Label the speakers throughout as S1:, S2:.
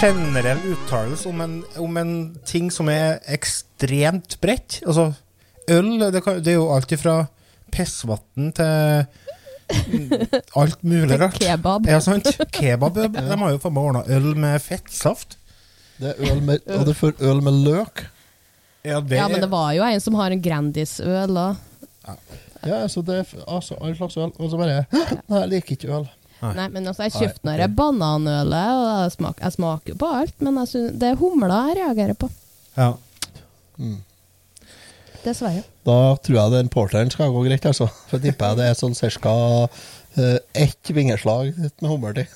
S1: Generell uttalelse om, om en ting som er ekstremt bredt. Altså, øl det, kan, det er jo alt ifra pissvann til alt mulig rart.
S2: Kebab.
S1: Ja, sant? Kebab. De har jo faen meg ordna øl med fettsaft.
S3: Det er øl med, og det får øl med løk.
S1: Ja, det,
S2: Ja, men det var jo en som har en Grandis-øl òg.
S3: Ja, så det er altså all slags øl. Og så bare Nei, jeg liker ikke øl.
S2: Nei, men altså, jeg kjøpte når jeg bananølet, og jeg smaker, jeg smaker jo på alt, men jeg synes, det er humla jeg reagerer på.
S1: ja.
S2: Dessverre.
S3: Da tror jeg den porteren skal gå greit, altså. For jeg tipper jeg det er sånn ca. Uh, ett vingeslag med hummer til.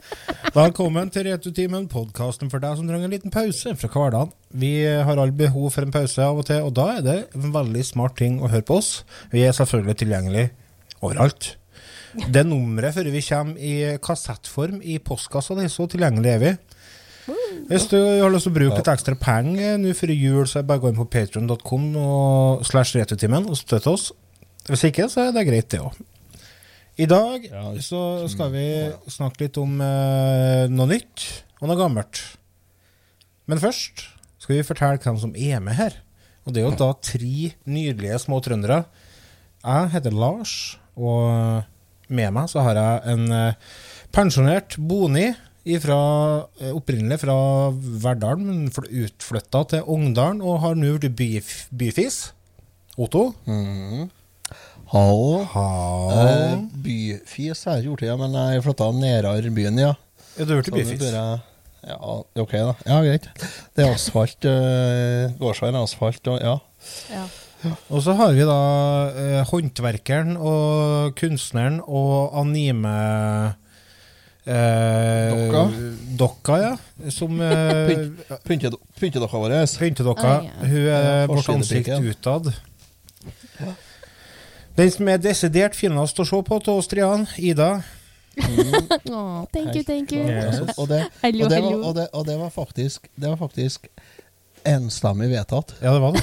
S1: Velkommen til Retutimen, podkasten for deg som trenger en liten pause fra hverdagen. Vi har alle behov for en pause av og til, og da er det en veldig smart ting å høre på oss. Vi er selvfølgelig tilgjengelig overalt. Det nummeret før vi kommer i kassettform i postkassa di, så tilgjengelig er vi. Hvis du har lyst til å bruke litt ekstra penger nå før jul, så er det bare å gå inn på patreon.com og slash retutimen og støtte oss. Hvis ikke, så er det greit, det òg. I dag så skal vi snakke litt om eh, noe nytt og noe gammelt. Men først skal vi fortelle hvem som er med her. Og det er jo da tre nydelige små trøndere. Jeg heter Lars, og med meg så har jeg en eh, pensjonert Boni ifra, eh, opprinnelig fra Verdal, men utflytta til Ongdalen og har nå blitt by, byfis. Otto.
S3: Hallo.
S1: Ha.
S3: Eh, byfis har jeg gjort, ja, men jeg flytta nærmere byen, ja.
S1: Er du blitt byfis?
S3: jeg- Ja, ok, da. Ja, greit. Det er asfalt. Øh, Gårdsveien er asfalt, og ja.
S2: Ja.
S1: Og så har vi da eh, håndverkeren og kunstneren og anime... Eh,
S3: Dokka?
S1: Dokka, ja. Som eh,
S3: Pynt- pynte- Pyntedokka vår.
S1: Pyntedokka.
S2: Ah, ja.
S1: Hun er
S3: Ja,
S1: vårt ansikt utad. Den som er desidert finest å se på til oss Trian, Ida.
S2: Åh, thank you, thank you.
S1: Yes.
S3: Altså, og, det, og, det var, og, det, og det var faktisk Det var faktisk enstemmig vedtatt.
S1: Ja, det var det.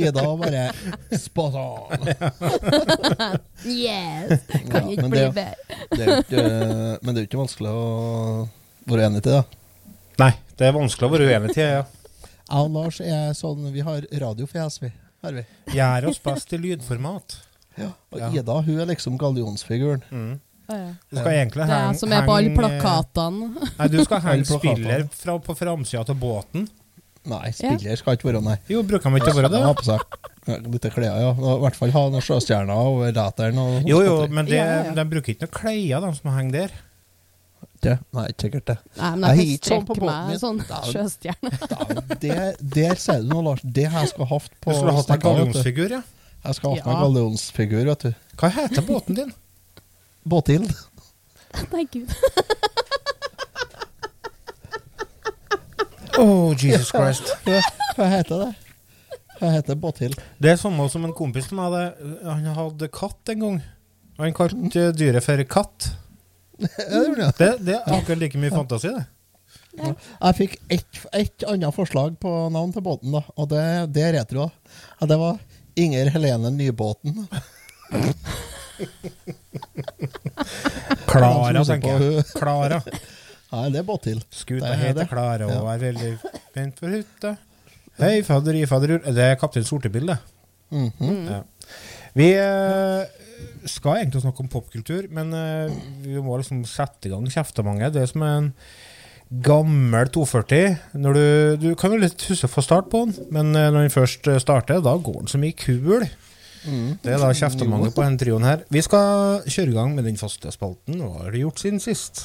S3: Ida var bare spot on.
S2: Yes! Kan
S3: Ja,
S2: ikke bli bedre.
S3: Men det er jo ikke vanskelig å være enig til det.
S1: Nei, det er vanskelig å være uenig til. Ja.
S3: Jeg og Lars er sånn Vi har radiofjes, vi. Har vi.
S1: Gjør oss best i lydformat.
S3: Ja, Og
S1: Ja.
S3: Ida hun er liksom gallionsfiguren.
S1: Mm.
S2: Å, ja.
S1: Du skal egentlig
S2: Det er
S1: jeg
S2: som er på alle plakatene.
S1: Nei, du skal henge spiller fra, på framsida av båten.
S3: Nei, spiller skal ikke være nei.
S1: Jo, bruker de ikke å være det?
S3: Ha på seg litt klær, ja. I hvert fall ha noen sjøstjerner over rateren. Og
S1: Jo, jo, men det,
S2: Ja, ja, ja.
S1: de bruker ikke noe klær, de som henger der.
S3: Det, nei, ikke sikkert det.
S2: Nei, men
S3: Jeg strekker
S2: kan
S3: sånn
S2: strekke meg
S3: min.
S2: sånn
S3: Da-
S2: sjøstjerne.
S3: Da, det der ser du noe, Lars. Det jeg skal hatt på
S1: Du skulle hatt en
S3: vet du.
S1: gallionsfigur, ja.
S3: Jeg skal ha hatt meg
S2: Ja.
S3: gallionsfigur, vet du.
S1: Hva heter båten din?
S3: Båthild.
S2: Nei, gud.
S1: Oh, Jesus Christ.
S3: Hva, hva heter det? Hva heter Båthild?
S1: Det er samme som en kompis som hadde Han hadde katt en gang. Han kalte dyret for katt.
S3: Det.
S1: Det, det er akkurat like mye fantasi, det.
S3: Jeg fikk ett et annet forslag på navn til båten, da, og det, det er retro. Ja, det var Inger Helene Nybåten.
S1: Klara, tenker jeg. Klara.
S3: Nei, det er Båthild.
S1: Skuta
S3: Det er
S1: heter. Klara og er veldig spent for hytta. Hei, fadderi, i fadderul. Det er Kaptein Sortebil, det.
S3: Mhm.
S1: Ja. Vi eh, skal egentlig snakke om popkultur, men eh, vi må liksom sette i gang kjeftemanget. Det er som en gammel 240. Når du, du kan jo litt huske få start på den, men eh, når den først starter, da går den som mye kul.
S3: Mm.
S1: Det er da kjeftemanget på den trioen her. Vi skal kjøre i gang med den faste spalten. Hva har du gjort siden sist?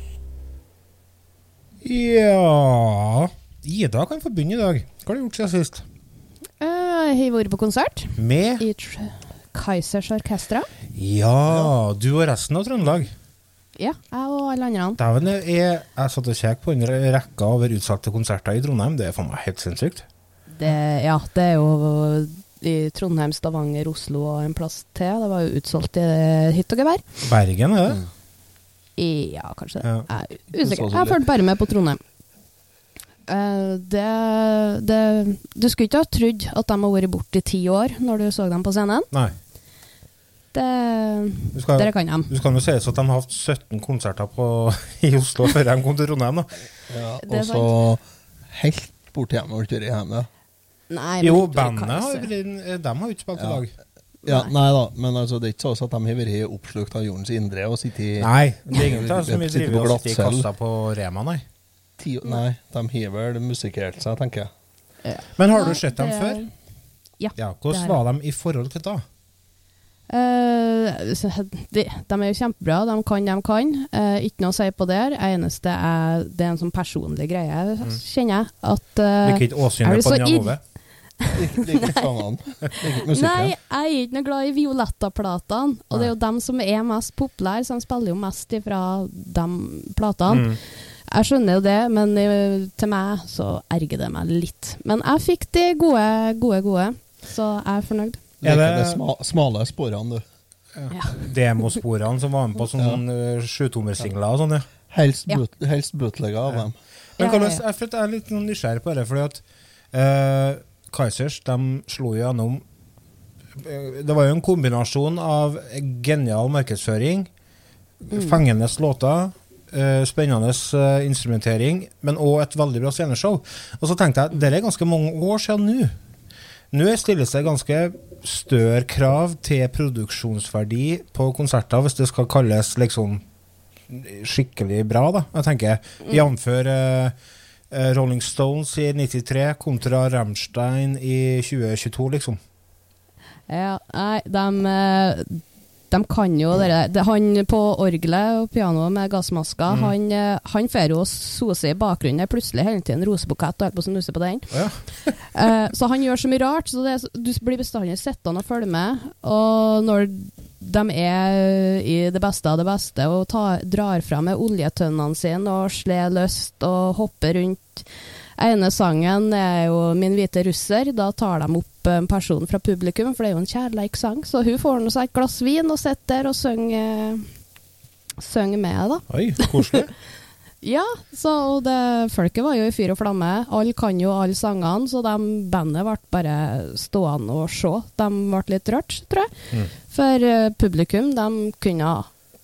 S1: Ja Ida kan få begynne i dag. Hva har du gjort siden sist?
S2: Eh, Jeg har vært på konsert
S1: Med
S2: i Kaisers Kaizers Orkestra.
S1: Ja, du og resten av Trøndelag.
S2: Ja, jeg og alle andre.
S1: Dæven, jeg, jeg satt og kjekk på en rekke over utsatte konserter i Trondheim. Det er for meg helt sinnssykt.
S2: Det, ja, det er jo i Trondheim, Stavanger, Oslo og en plass til. Det var jo utsolgt i hytt og gevær.
S1: Bergen, er det?
S2: I- Ja, kanskje det.
S1: Ja.
S2: Jeg er usikker. Jeg fulgte bare med på Trondheim. Uh, det, det Du skulle ikke ha trodd at de har vært borte i ti år når du så dem på scenen.
S1: Nei.
S2: Det,
S1: skal,
S2: dere kan dem.
S1: du skal jo sies at de har hatt 17 konserter på, i Oslo før de kom til Trondheim.
S3: Ja, og så helt borti hjemme og ikke hjemme.
S2: Nei,
S1: Jo, bandet har, de har jo ikke spilt i
S3: Ja.
S1: dag.
S3: Ja, nei da, men altså, det er ikke sånn at de har vært oppslukt av jordens indre og sittet i
S1: Nei, det er ingen av mye som driver og sitter i kassa på Rema, nei.
S3: ti Nei, de har vel musikkert seg, tenker jeg.
S1: Men har du sett dem før?
S2: Ja.
S1: Ja,
S2: det
S1: Hvordan
S2: har
S1: var de i forhold til da?
S2: Uh, de, de er jo kjempebra, de kan, de kan. Uh, ikke noe å si på der. Eneste er Det er en sånn personlig greie, kjenner jeg. At eh,
S1: Liker ikke
S2: er
S1: åsynet på
S2: den,
S1: Jan Ove?
S3: Ikke.
S2: Nei, jeg er ikke noe glad i Violetta-platene. Og det er jo dem som er mest populære, så de spiller jo mest ifra de platene.
S1: Mm.
S2: Jeg skjønner jo det, men eh, til meg så erger det meg litt. Men jeg fikk de gode, gode, gode. Så jeg er fornøyd.
S1: Er det-
S3: de sma smale sporene, du.
S2: Ja.
S1: Demosporene som var med på sånne ja. sjutommersingler og sånn, ja.
S3: Helst,
S2: Ja.
S3: helst bootlegger av dem.
S1: Men
S2: Ja, ja, ja.
S1: jeg, jeg er litt sånn nysgjerrig på det, fordi at eh, Kaizers de slo gjennom eh, Det var jo en kombinasjon av genial markedsføring,
S2: Mm.
S1: fengende låter, eh, spennende eh, instrumentering, men òg et veldig bra sceneshow. Og så tenkte jeg det er ganske mange år siden nå. Nå stilles det ganske større krav til produksjonsverdi på konserter, hvis det skal kalles liksom skikkelig bra, da. Jeg tenker jf. eh, eh, Rolling Stones i 93 kontra Rammstein i 2022, liksom.
S2: Ja, nei, de, de kan jo det, Han på orgelet og pianoet med gassmasker,
S1: Mm.
S2: han, eh, han får jo sose i bakgrunnen. Plutselig hele tiden en rosebukett og alt på å snuse på den.
S1: Ja.
S2: Eh, så han gjør så mye rart, så det, du blir bestandig sittende og følge med. Og når de er i det beste av det beste og tar, drar fram med oljetønnene sine og slår løst og hopper rundt ene sangen er jo 'Min hvite russer'. Da tar de opp en person fra publikum, for det er jo en kjærleikssang. Så hun får nå seg et glass vin og sitter der og synger, synger med, da.
S1: Oi, koselig.
S2: Ja, så og det, folket var jo i fyr og flamme. Alle kan jo alle sangene, så de, bandet ble bare stående og se. De ble litt rørt, tror jeg.
S1: Mm.
S2: For uh, publikum, de kunne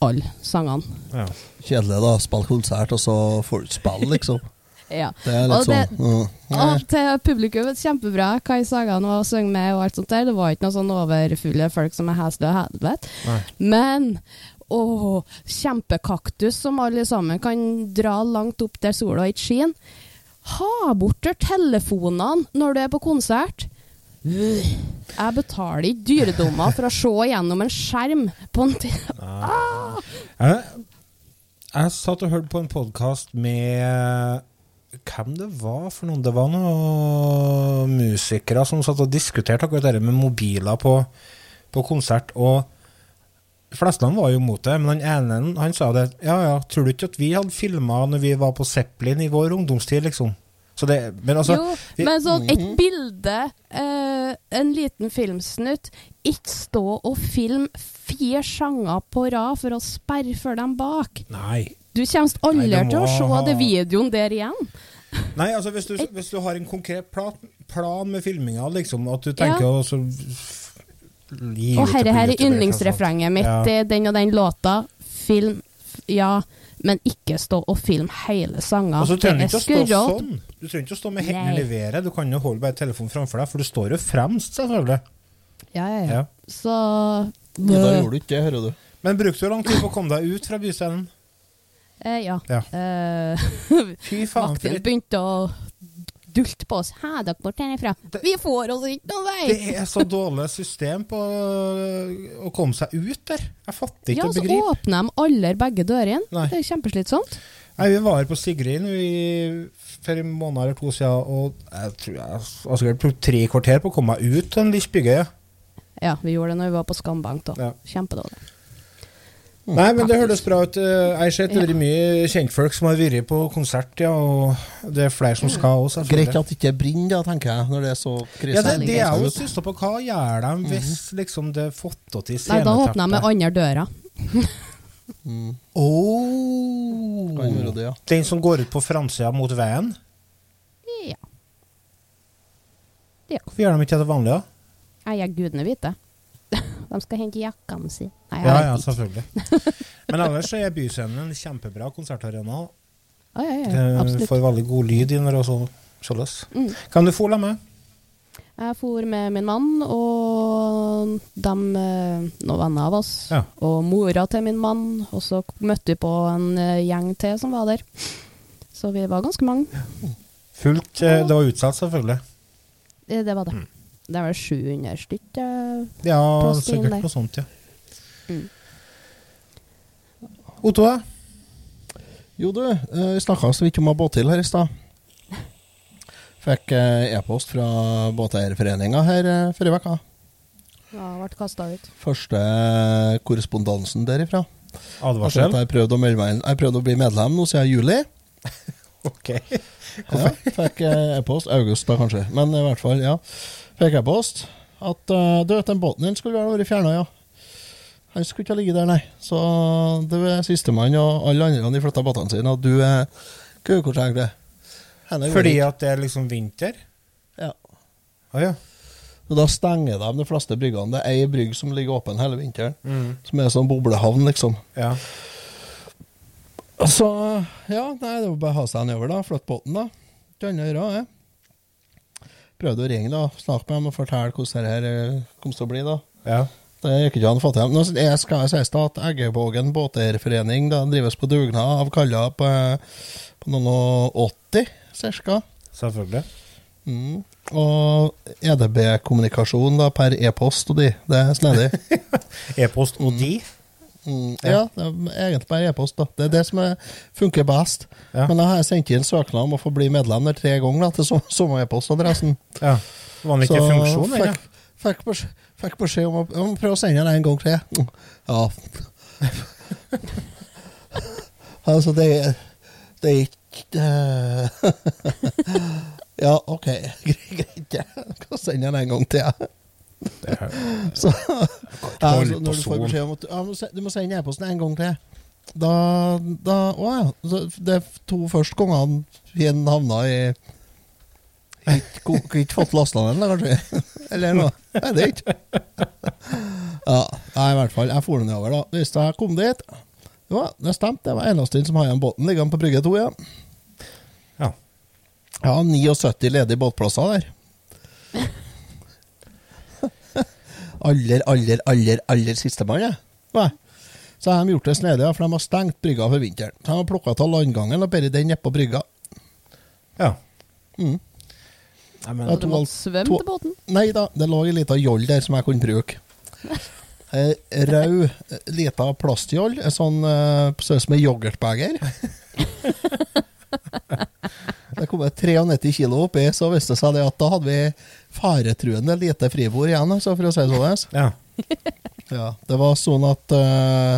S2: alle sangene.
S1: Ja.
S3: Kjedelig, da. Spille konsert, og så får du ikke spille, liksom.
S2: Ja.
S3: Det er litt
S2: Og det-
S3: sånn mm.
S2: Og til publikum, kjempebra hva Sagan og var å synge med og alt sånt der. Det var ikke noe sånn overfulle folk som er heslige og helvete. Men åh, kjempekaktus som alle sammen kan dra langt opp der sola ikke skinner. Ha bort telefonene når du er på konsert. Jeg betaler ikke dyredommer for å se gjennom en skjerm på en ti...
S1: Jeg, jeg satt og hørte på en podkast med hvem det var for noen. Det var noen musikere som satt og diskuterte akkurat det med mobiler på, på konsert. Og de fleste var jo mot det, men han ene han sa det. Ja, ja, tror du ikke at vi hadde filma når vi var på Zeppelin i vår ungdomstid, liksom? Så det, men altså
S2: jo, men sånn et bilde, eh, en liten filmsnutt Ikke stå og film fire sanger på rad for å sperre for dem bak.
S1: Nei.
S2: Du kommer aldri til å se
S1: ha-
S2: det videoen der igjen.
S1: Nei, altså hvis du, hvis du har en konkret plan, plan med filminga, liksom, at du tenker
S2: Ja.
S1: å gi
S2: Og herre her er yndlingsrefrenget mitt
S1: Ja.
S2: den og den låta. Film Ja, men ikke stå og filme hele sanger.
S1: Altså, du
S2: trenger
S1: ikke å stå sånn. Du trenger ikke å stå med hendene og levere. Du kan jo holde bare telefonen framfor deg, for du står jo fremst, selvfølgelig.
S2: Ja, ja, ja.
S1: Ja.
S2: Så
S3: Da gjorde du ikke det, hører du.
S1: Men brukte du lang tid på å komme deg ut fra byscenen?
S2: Eh, ja.
S1: Ja.
S2: Eh,
S1: Fy faen,
S2: Vakten begynte å dulte på oss. Hæ, dere bort herifra.
S1: Det-
S2: Vi får oss ikke noen vei!
S1: Det er så dårlig system på å komme seg ut der. Jeg fatter ikke
S2: Ja,
S1: å
S2: så
S1: begripe.
S2: åpner de alle begge dørene. Det er kjempeslitsomt.
S1: Nei, Vi var her på Sigrid for en måned eller to siden, og jeg tror jeg har sikkert brukt tre kvarter på å komme meg ut til en lille bygge.
S2: Ja, vi gjorde det når vi var på Skambank, da.
S1: Ja.
S2: Kjempedårlig.
S1: Nei, men det høres bra ut. Eh, Jeg har sett veldig mye kjentfolk som har vært på konsert, ja, og det er flere som skal også,
S3: Greit at det ikke brenner, da, tenker jeg, når det er så krise.
S1: Ja, det, det er jo stussa på. Hva gjør de hvis liksom det er fått til
S2: Nei, da åpner jeg med andre døra.
S3: Mm.
S1: Oh.
S3: Det, ja.
S1: Den som går ut på framsida mot veien?
S2: Ja.
S1: Hvorfor gjør de ikke det vanlige? da?
S2: Jeg gudene vite. De skal hente jakkene sine.
S1: Ja, ja, selvfølgelig. Men ellers er Byscenen en kjempebra konsertarena.
S2: Ja, ja,
S1: Det
S2: absolutt.
S1: får veldig god lyd inn der også.
S2: Mm.
S1: Kan du få med?
S2: Jeg for med min mann og dem, eh, noen venner av oss.
S1: Ja.
S2: Og mora til min mann. Og så møtte vi på en eh, gjeng til som var der. Så vi var ganske mange.
S1: Fullt. eh, Det var utsatt, selvfølgelig.
S2: Det, det var det.
S1: Mm.
S2: Det er vel 700 stykk. eh,
S1: Ja, sikkert
S2: der.
S1: noe sånt, ja.
S2: Mm.
S1: Otto.
S3: Jo, du, eh, vi snakka så vidt om båttil her i stad. Fikk eh, e-post fra Båteierforeninga her forrige uke.
S2: Ja, ble kasta ut.
S3: Første korrespondansen derifra.
S1: Advarsel?
S3: Jeg prøvde. Jeg prøvde å bli medlem nå siden juli.
S1: Ok.
S3: Ja, fikk e-post. August, da kanskje. Men i hvert fall, ja. Fikk på oss at uh, du den båten din skulle vært fjerna, ja. Han skulle ikke ha ligget der, nei. Så det er sistemann, og alle andre de flytta båtene sine, og du er det? Henne
S1: Fordi at det er liksom vinter?
S3: Ja.
S1: Å ja.
S3: Og da stenger de de fleste bryggene. Det er ei brygg som ligger åpen hele vinteren.
S1: Mm.
S3: Som er sånn boblehavn, liksom.
S1: ja.
S3: Så ja, nei, det var bare å ha seg nedover, da. Flytte båten, da. Ikke andre å gjøre, jeg. Prøvde å ringe, da. Snakke med dem og fortelle hvordan det her eh, kom til å bli, da.
S1: ja.
S3: Det gikk ikke an å få til. Nå jeg skal jeg sies da at Eggevågen båteierforening da drives på dugnad av kaller på, på noen og 80, ca.
S1: Selvfølgelig.
S3: Mm. Og EDB-kommunikasjon da per e-post og de. Det er snedig.
S1: E-post og de?
S3: Mm, ja, det er egentlig bare e-post. da. Det er det som er, funker best.
S1: Ja.
S3: Men da har jeg sendt inn søknad om å få bli medlem der tre ganger da, til som- samme e-postadressen.
S1: Ja. Det ikke funksjon,
S3: fikk, fikk, beskjed, fikk beskjed om å om å prøve å sende den en gang til. Mm. Ja. altså, det Det er ikke eh, Ja, OK, greit. Jeg skal sende den en gang til. Så ja, altså, når du får beskjed om at ja, du må sende e-posten en gang til Da, da Å ja. Er to første gangene han havna i ikke, fått lasta den, kanskje? Eller noe? Det er ikke. Ja, nei, i hvert fall. Jeg for nedover, da. Hvis jeg kom dit Jo, det stemte. Det var eneste som har igjen båten liggende på brygge 2, ja.
S1: Ja.
S3: Ja, 79 ledige båtplasser der. Aller, aller, aller, aller sistemann, jeg. Nei. Så har de gjort det snedig, for de har stengt brygga for vinteren. Så de har plukka av landgangen og båret den nedpå brygga.
S1: Ja.
S3: Mm.
S1: Nei, men,
S2: Du svømme
S3: to-
S2: til båten.
S3: Nei da, det lå ei lita joll der som jeg kunne bruke. Eh, Rød, eh, lita plastjoll, en sånn eh, på som med yoghurtbeger. Det kom et 93 kilo oppi, så viste det seg det at da hadde vi faretruende lite fribord igjen, altså, for å si det sånn.
S1: ja.
S3: Ja, det var sånn at uh,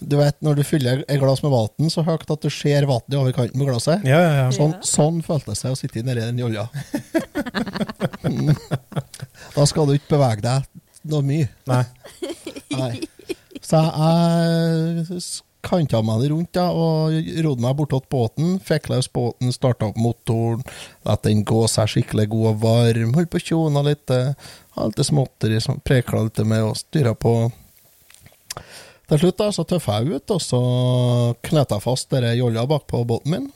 S3: Du vet når du fyller et glass med vann så høyt at du ser vannet over kanten på glasset?
S1: ja, ja, ja.
S3: Sånn, sånn føltes det å sitte nedi den jolla. Mm. Da skal du ikke bevege deg noe mye.
S1: Nei.
S3: Nei. Så jeg kanta meg det rundt da, og rodde meg bortåt båten. Fikk løs båten, starta opp motoren, lot den gå seg skikkelig god og varm. Holdt på å tjona litt. Hadde Ha litt småtteri, som prekla litt med og styra på. Til slutt da, så tøffa jeg ut, og så knøt jeg fast denne jolla bak på båten min.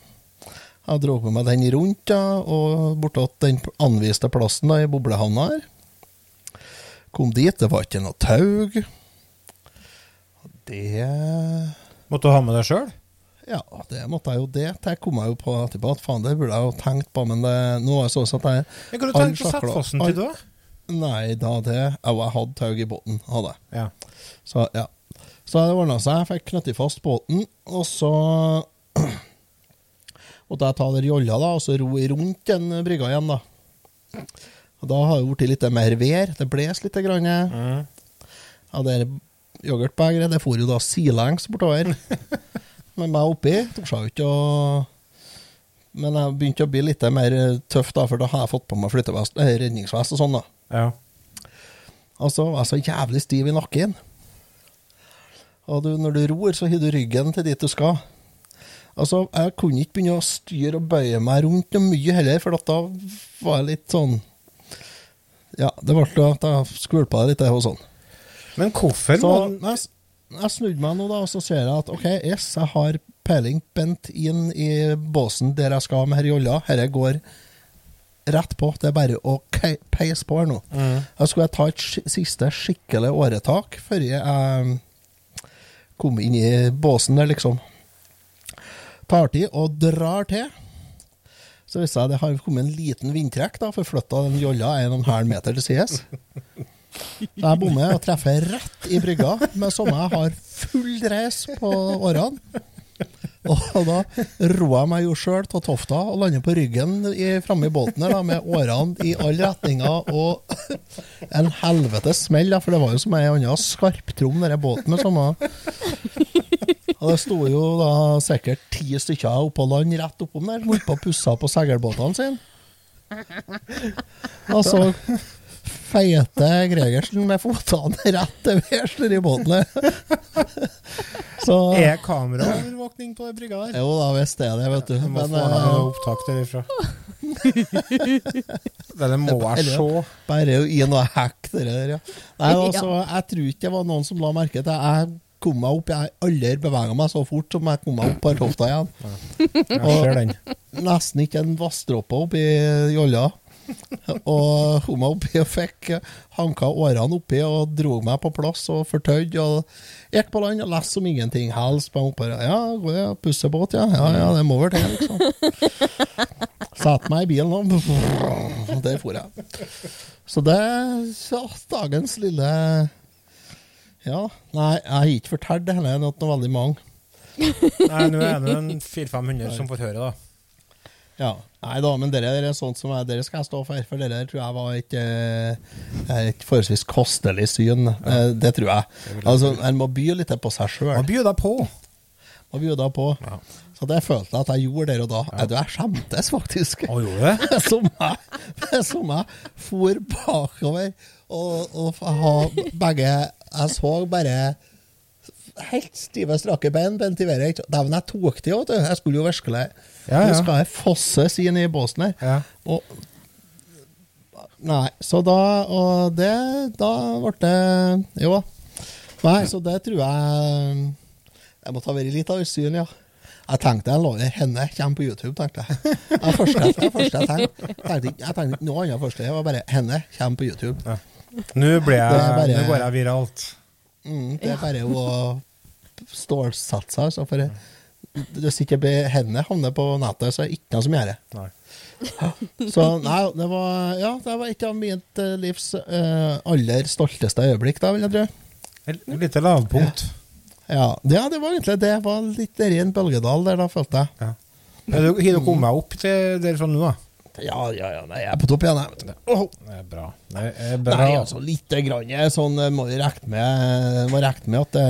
S3: Jeg dro med meg den rundt da, og bortåt den anviste plassen da, i boblehavna her. Kom dit, det var ikke noe tau. Det
S1: Måtte du ha med deg sjøl?
S3: Ja, det måtte jeg jo det. Jeg kom meg jo på etterpå, at faen, det burde jeg jo tenkt på, men det, nå er det sånn at jeg
S1: Jeg kunne
S3: All
S1: tenkt på den til da.
S3: Nei, da det Jo, jeg hadde tau i båten, hadde jeg.
S1: Ja.
S3: Så ja. Så det ordna seg. Jeg fikk knyttet fast båten, og så måtte jeg ta der jolla da, og så ro rundt den brygga igjen, da. Og da har det blitt litt mer vær. Det bles litt. Grann.
S1: Mm.
S3: Ja, det yoghurtbegeret det for jo da sidelengs bortover. med meg oppi Tok seg ikke å Men jeg begynte å bli litt mer tøff, da, for da har jeg fått på meg flyttevest, eh, redningsvest og sånn. da.
S1: ja.
S3: Altså, jeg er så jævlig stiv i nakken. Og du, når du ror, så har du ryggen til dit du skal. Altså, Jeg kunne ikke begynne å styre og bøye meg rundt noe mye heller, for da var jeg litt sånn Ja, det ble at jeg skvulpa litt det og sånn.
S1: Men hvorfor
S3: Så
S1: må
S3: jeg, jeg snudde meg nå, da, og så ser jeg at OK, yes, jeg har peiling bent inn i båsen der jeg skal med her jolla. Dette går rett på. Det er bare å peise på her nå.
S1: Mm.
S3: Jeg skulle ta et siste skikkelig åretak før jeg kom inn i båsen der, liksom. Tar til og drar til. Så hvis jeg det har kommet en liten vindtrekk, da, forflytta den jolla en og en halv meter til sides. Så jeg bommer og treffer rett i brygga, med sånne jeg har full dreis på årene. Og da ror jeg meg jo sjøl av tofta og lander på ryggen framme i båten der, da, med årene i alle retninger og en helvetes smell, da, for det var jo som ei anna skarptrom, denne båten med samme Og det sto jo da sikkert ti stykker oppå land rett oppom der, holdt på å pusse på seilbåtene sine. Og så feite Gregersen med føttene rett til værs nedi der. Så
S1: Er kameraovervåkning på brygga der?
S3: Jo da, visst er det, vet du.
S1: Jeg må
S3: Men
S1: få
S3: eh,
S1: noe opptak derifra. det må jeg se.
S3: bare gi noe hekk, det der, ja. Nei, altså, jeg tror ikke det var noen som la merke til Jeg kom meg opp, jeg har aldri bevega meg så fort som jeg kom meg opp på tofta igjen.
S1: Jeg ser den.
S3: Nesten ikke en vassdråpe oppi jolla. Og hun meg oppi og fikk hanka årene oppi og dro meg på plass og fortøyd. Og gikk på land og leste som ingenting helst. Bare ja, går jeg pusser båt, ja. Ja, ja, det må vel til, liksom. Satte meg i bilen og der for jeg. Så det er dagens lille Ja, nei, jeg har ikke fortalt det heller det noe veldig mange.
S1: Nei, nå er det en 400-500 som får høre, da.
S3: Ja, Nei da, men dere er sånt som dere skal jeg stå for, for dere tror jeg var et, eh, et forholdsvis kostelig syn. Ja. Det tror jeg. Altså, En må by litt på seg sjøl.
S1: Man byr deg på?
S3: Man Må deg på.
S1: Ja.
S3: Så det følte jeg at jeg gjorde der og da. Ja. Jeg skjemtes faktisk.
S1: Å, gjorde du det?
S3: Som jeg, som jeg for bakover og, og ha begge Jeg så bare helt stive, strake bein bent i været. ikke- Dæven, jeg tok det jo, vet du. Jeg skulle jo virkelig
S1: Ja, ja.
S3: Nå skal jeg fosses inn i båsen her.
S1: Ja.
S3: Og Nei, så da Og det Da ble det Jo. Nei, så det tror jeg Jeg måtte ha vært litt av et syn, ja. Jeg tenkte jeg lå henne kommer på YouTube, tenkte jeg. Det første, jeg, første jeg tenkte. tenkte Jeg tenkte ikke noe annet først. Det var bare henne kommer på YouTube.
S1: Nå ble jeg,
S3: bare-
S1: nå går jeg viralt.
S3: Mm, det er bare å stålsette seg. Altså, for hvis ikke henne havner på nettet, så er det ikke noe som gjør det.
S1: Nei.
S3: Så nei, det var, ja, det var et av mitt eh, livs uh, aller stolteste øyeblikk, da, vil jeg tro.
S1: Et lite lavpunkt.
S3: Ja, ja, det var egentlig det. Var litt der i en bølgedal der, da, følte jeg.
S1: Ja. Har du du kommet opp til der sånn nå, da?
S3: Ja, ja, ja, nei, jeg er på topp igjen, jeg. Oh.
S1: Det er bra. Det er bra.
S3: Nei, altså, lite grann. Sånn eh, må regne med, må regne med at det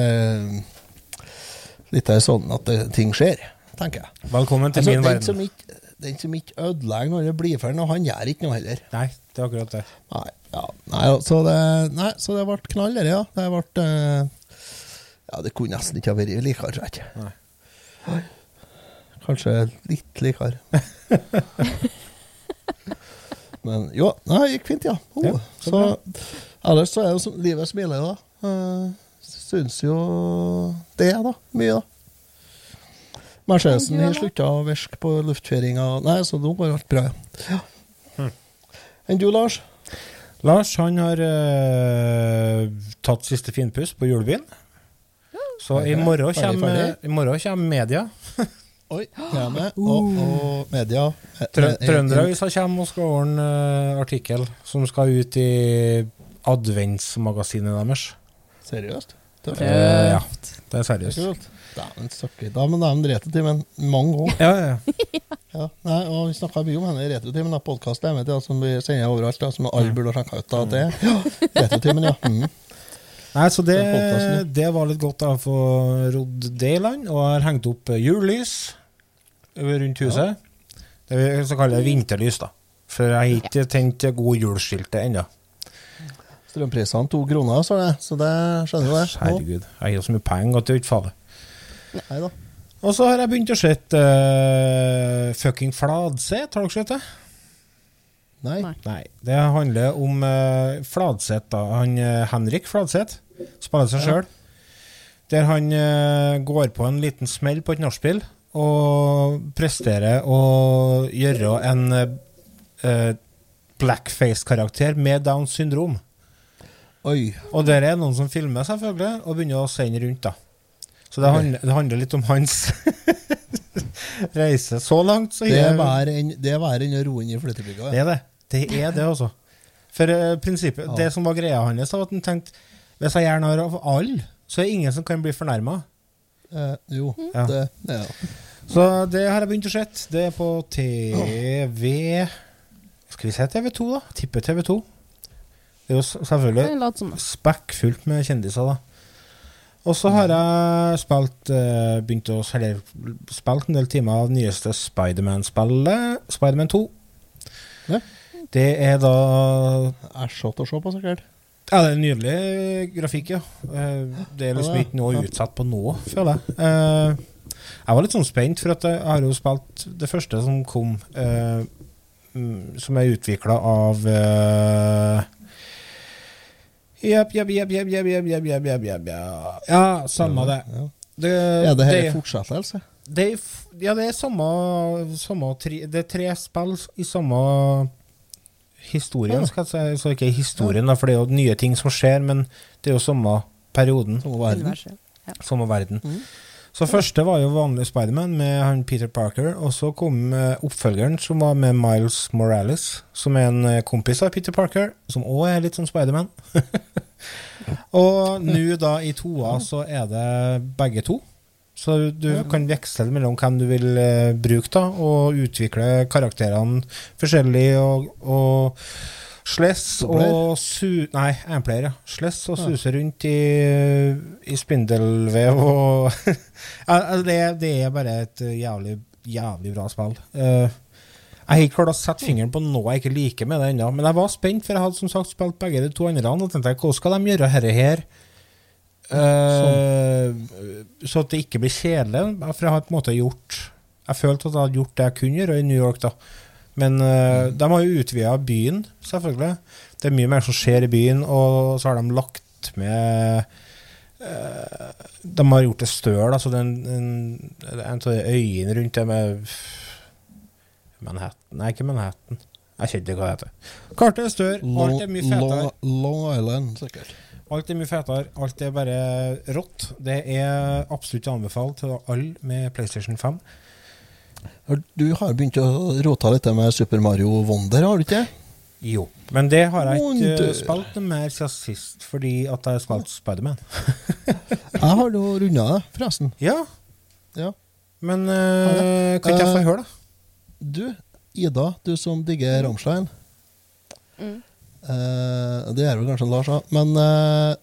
S3: Litt sånn at det, ting skjer, tenker jeg.
S1: Velkommen til
S3: Altså,
S1: min
S3: den,
S1: verden.
S3: som ikke, den som ikke ødelegger når det blir ferdig, han gjør ikke noe heller.
S1: Nei, det er akkurat det.
S3: Nei, ja, nei, så det, nei, så det ble knall, dette, ja. Det ble eh, Ja, det kunne nesten ikke ha vært likere, tror jeg. Kanskje litt likere. Men jo, det gikk fint, ja. Oh,
S1: Ja, så
S3: så ellers så er jo livet smiler, da. Eh, syns jo det, da. Mye, da. Mercedesen har slutta å virke på luftfjæringa. Nei, så nå går alt bra. Ja. Enn du, Lars?
S1: Lars han har uh, tatt siste finpuss på julebilen. Så i morgen kommer, i morgen kommer media.
S3: Oi, med. Og, og media. Eh,
S1: Trø
S3: eh,
S1: Trønderavisa kommer og skal ordne eh, artikkel som skal ut i adventsmagasinet deres.
S3: Seriøst? Tøft.
S1: Eh, ja, det er seriøst.
S3: Dæven søkker. Da men de retrotimen mange år.
S1: Ja, ja.
S3: Ja. Nei, og vi snakka mye om henne i retrotimen, da podkasten som vi sender overalt, da, som alle burde ha sjekka ut. Da, det. Ja, retrotimen, ja. Mm.
S1: Nei, så det, det var litt godt å få rodd det i land. Og jeg har hengt opp eh, julelys rundt huset. Det vi så kaller det vinterlys, da. For jeg har ikke tent god jul-skiltet ennå.
S3: Strømprisene to kroner, så det, Så det skjønner du det.
S1: Herregud. Jeg har så mye penger at det er ikke farlig.
S3: Nei da.
S1: Og så har jeg begynt å se uh, fucking Fladseth. Har dere sett det?
S3: Nei.
S2: Nei.
S1: Det handler om uh, Fladseth, da. Han uh, Henrik Fladseth spiller seg sjøl. Der han uh, går på en liten smell på et nachspiel og presterer å gjøre en uh, blackface-karakter med Downs syndrom.
S3: Oi.
S1: Og der er noen som filmer, selvfølgelig, og begynner å sende rundt, da. Så det, handler, det handler litt om hans reise. Så langt, så
S3: Det er verre enn det å roe inn i flyttebygga.
S1: det er det. Det er det, altså. For uh, prinsippet,
S3: Ja.
S1: det som var greia hans, var at han tenkte hvis jeg gjør narr av alle, så er det ingen som kan bli fornærma.
S3: Eh, jo,
S1: Ja.
S3: det ja.
S1: Så det har jeg begynt å se. Det er på TV Skal vi se TV2, da? Tipper TV2. Det er jo selvfølgelig spekkfullt med kjendiser, da. Og så har jeg spilt eh, begynt å eller, spilt en del timer av nyeste Spiderman-spillet, Spiderman 2.
S3: Ja.
S1: Det er da
S3: Æsjete å se på, sikkert.
S1: Ja, det er nydelig grafikk, ja. Eh, Det er liksom ikke noe utsatt på nå, føler jeg. Eh, Jeg var litt sånn spent, for at jeg har jo spilt det første som kom, eh, mm, som er utvikla av eh, Jepp, jepp, jepp, jepp, jepp, jepp, jepp, jepp, jepp, jepp. Ja, samme det.
S3: Ja.
S1: Det,
S3: ja, det her
S1: det-
S3: fortsettelse?
S1: det er, f- ja, det er samme, samme tre, Det er tre spill i samme historien, skal jeg si. Så ikke historien, for det er jo nye ting som skjer, men det er jo samme perioden,
S3: Samme verden?
S1: Samme verden.
S3: Mhm.
S1: Så første var jo vanlig Spiderman med han Peter Parker, og så kom eh, oppfølgeren som var med Miles Morales, som er en eh, kompis av Peter Parker, som òg er litt som Spiderman. og nå da i toa så er det begge to. Så du kan veksle mellom hvem du vil eh, bruke, da, og utvikle karakterene forskjellig, og, og sless og su... Nei, énplayer, ja. Sless og suse rundt i, i spindelvev og altså, det, det er bare et jævlig, jævlig bra spill. Eh, jeg har ikke klart å sette fingeren på noe jeg ikke liker med det ennå, men jeg var spent, for jeg hadde som sagt spilt begge de to andre, og tenkte jeg, hvordan skal de gjøre dette her? Eh, så at det ikke blir kjedelig. For jeg har på en måte gjort Jeg følte at jeg hadde gjort det jeg kunne gjøre i New York, da. Men eh, de har jo utvida byen, selvfølgelig. Det er mye mer som skjer i byen, og så har de lagt med uh, De har gjort det større, Altså så det er en, av de øyene rundt det med Manhattan Nei, ikke Manhattan. Jeg kjenner ikke hva det heter. Kartet er større, alt er mye fetere.
S3: Long, Long Island, sikkert.
S1: Alt er mye fetere, alt er bare rått. Det er absolutt anbefalt til alle med PlayStation 5.
S3: Du har begynt å rote litt med Super Mario Wonder, har du ikke?
S1: Jo. Men det har jeg ikke
S3: Wonder.
S1: eh, spilt mer siden sist, fordi at jeg har spilt Spiderman.
S3: Jeg har nå runda det, forresten.
S1: Ja,
S3: Ja.
S1: men eh, kan ikke jeg få
S3: Eh,
S1: høre, da?
S3: Du, Ida, du som digger Rammstein.
S2: Mm.
S3: Uh, det er vel kanskje Lars òg, men uh,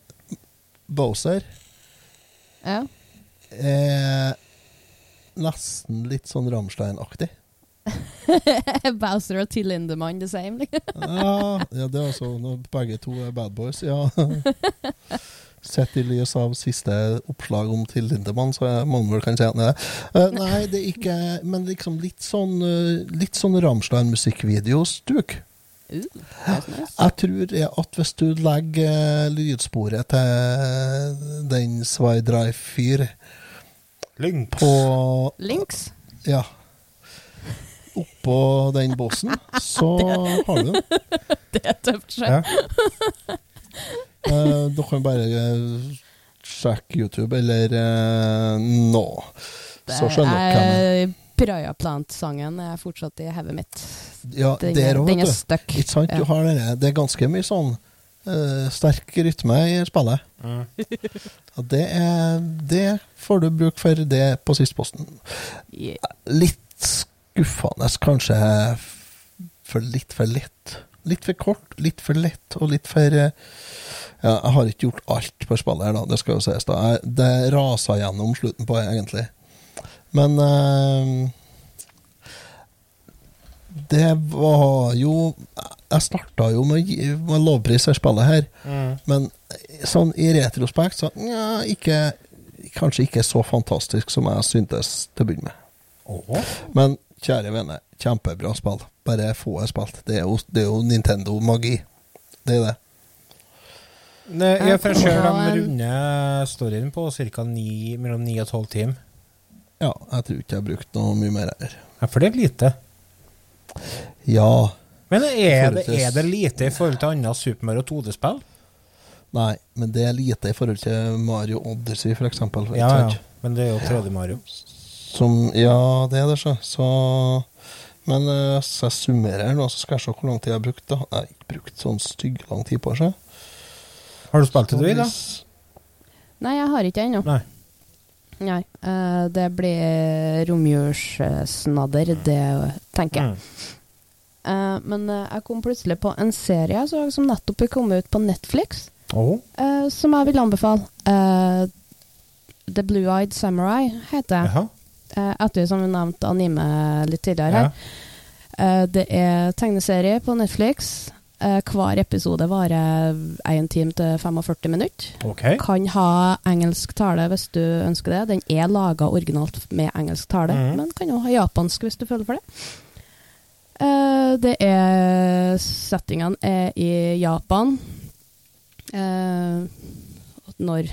S3: Bowser
S2: Ja.
S3: er nesten litt sånn Rammstein-aktig.
S2: Bowser og Till Lindemann the same. liksom.
S3: Ja, ja, det er altså når begge to er bad boys, ja. Sett i lys av siste oppslag om Till Lindemann, så må man vel kan si at det er. Eh, nei, det er ikke Men liksom litt sånn uh, Litt sånn Rammstein-musikkvideostuk.
S2: Uh.
S3: Jeg tror at hvis du legger eh, lydsporet til den Swidrive-fyr
S1: Lynx.
S3: på
S2: Links?
S3: Ja. Oppå den båsen, så har du den.
S2: Det er tøft.
S1: Ja.
S3: Eh, dere kan bare eh, sjekke YouTube eller eh, nå. Så skjønner dere hvem det er.
S2: Piraya Plant-sangen er fortsatt i hodet mitt.
S3: Ja,
S2: Den,
S3: der
S2: er-
S3: òg,
S2: den
S3: vet du. Ikke sant?
S2: Ja.
S3: Du har det, det er ganske mye sånn eh, sterk rytme i spillet.
S1: Mm.
S3: Og det, er, det får du bruk for det på sistposten.
S2: Yeah.
S3: Litt skuffende, kanskje for litt for lett. Litt for kort, litt for lett og litt for uh, Ja, jeg har ikke gjort alt på spillet her, da. Det skal jo sies. da. Jeg, det rasa gjennom slutten på, egentlig. Men eh, Det var jo Jeg starta jo med, med lovpris for spillet her.
S1: Mm.
S3: Men sånn i retrospekt så ja, ikke Kanskje ikke så fantastisk som jeg syntes til å begynne med.
S1: Oh.
S3: Men kjære venner, kjempebra spill. Bare få er spilt. Det er jo, jo Nintendo-magi. Det er det.
S1: Ne, jeg jeg ser de runder storyen på ca. mellom 9 og 12 timer.
S3: Ja, jeg tror ikke jeg har brukt noe mye mer her.
S1: Ja, for det er lite.
S3: Ja.
S1: Men er det, er det lite i forhold til andre Super Mario 2D-spill?
S3: Nei, men det er lite i forhold til Mario Odyssey, eksempel.
S1: Ja, ja. Men det er jo 3D Mario.
S3: Som, ja, det er det, så. så men eh, hvis jeg summerer nå, så skal jeg se hvor lang tid jeg har brukt. da. Jeg har ikke brukt sånn stygg lang tid på det.
S1: Har du spilt det, du, vil,
S3: da?
S2: Nei, jeg har ikke det ennå.
S1: Nei.
S2: Nei. Uh, det blir romjulssnadder, det tenker jeg.
S1: Mm.
S2: Uh, men uh, jeg kom plutselig på en serie så, som nettopp er kommet ut på Netflix,
S1: oh.
S2: uh, som jeg vil anbefale. The Blue Eyed Samurai heter. Eh, etter som vi nevnte anime litt tidligere her.
S1: Ja.
S2: Det er tegneserie på Netflix. Hver episode varer 1 time til 45 minutter.
S1: Okay.
S2: Kan ha engelsk tale hvis du ønsker det. Den er laga originalt med engelsk tale,
S1: mm.
S2: men kan òg ha japansk hvis du føler for det. Det er Settingene er i Japan. Eh, når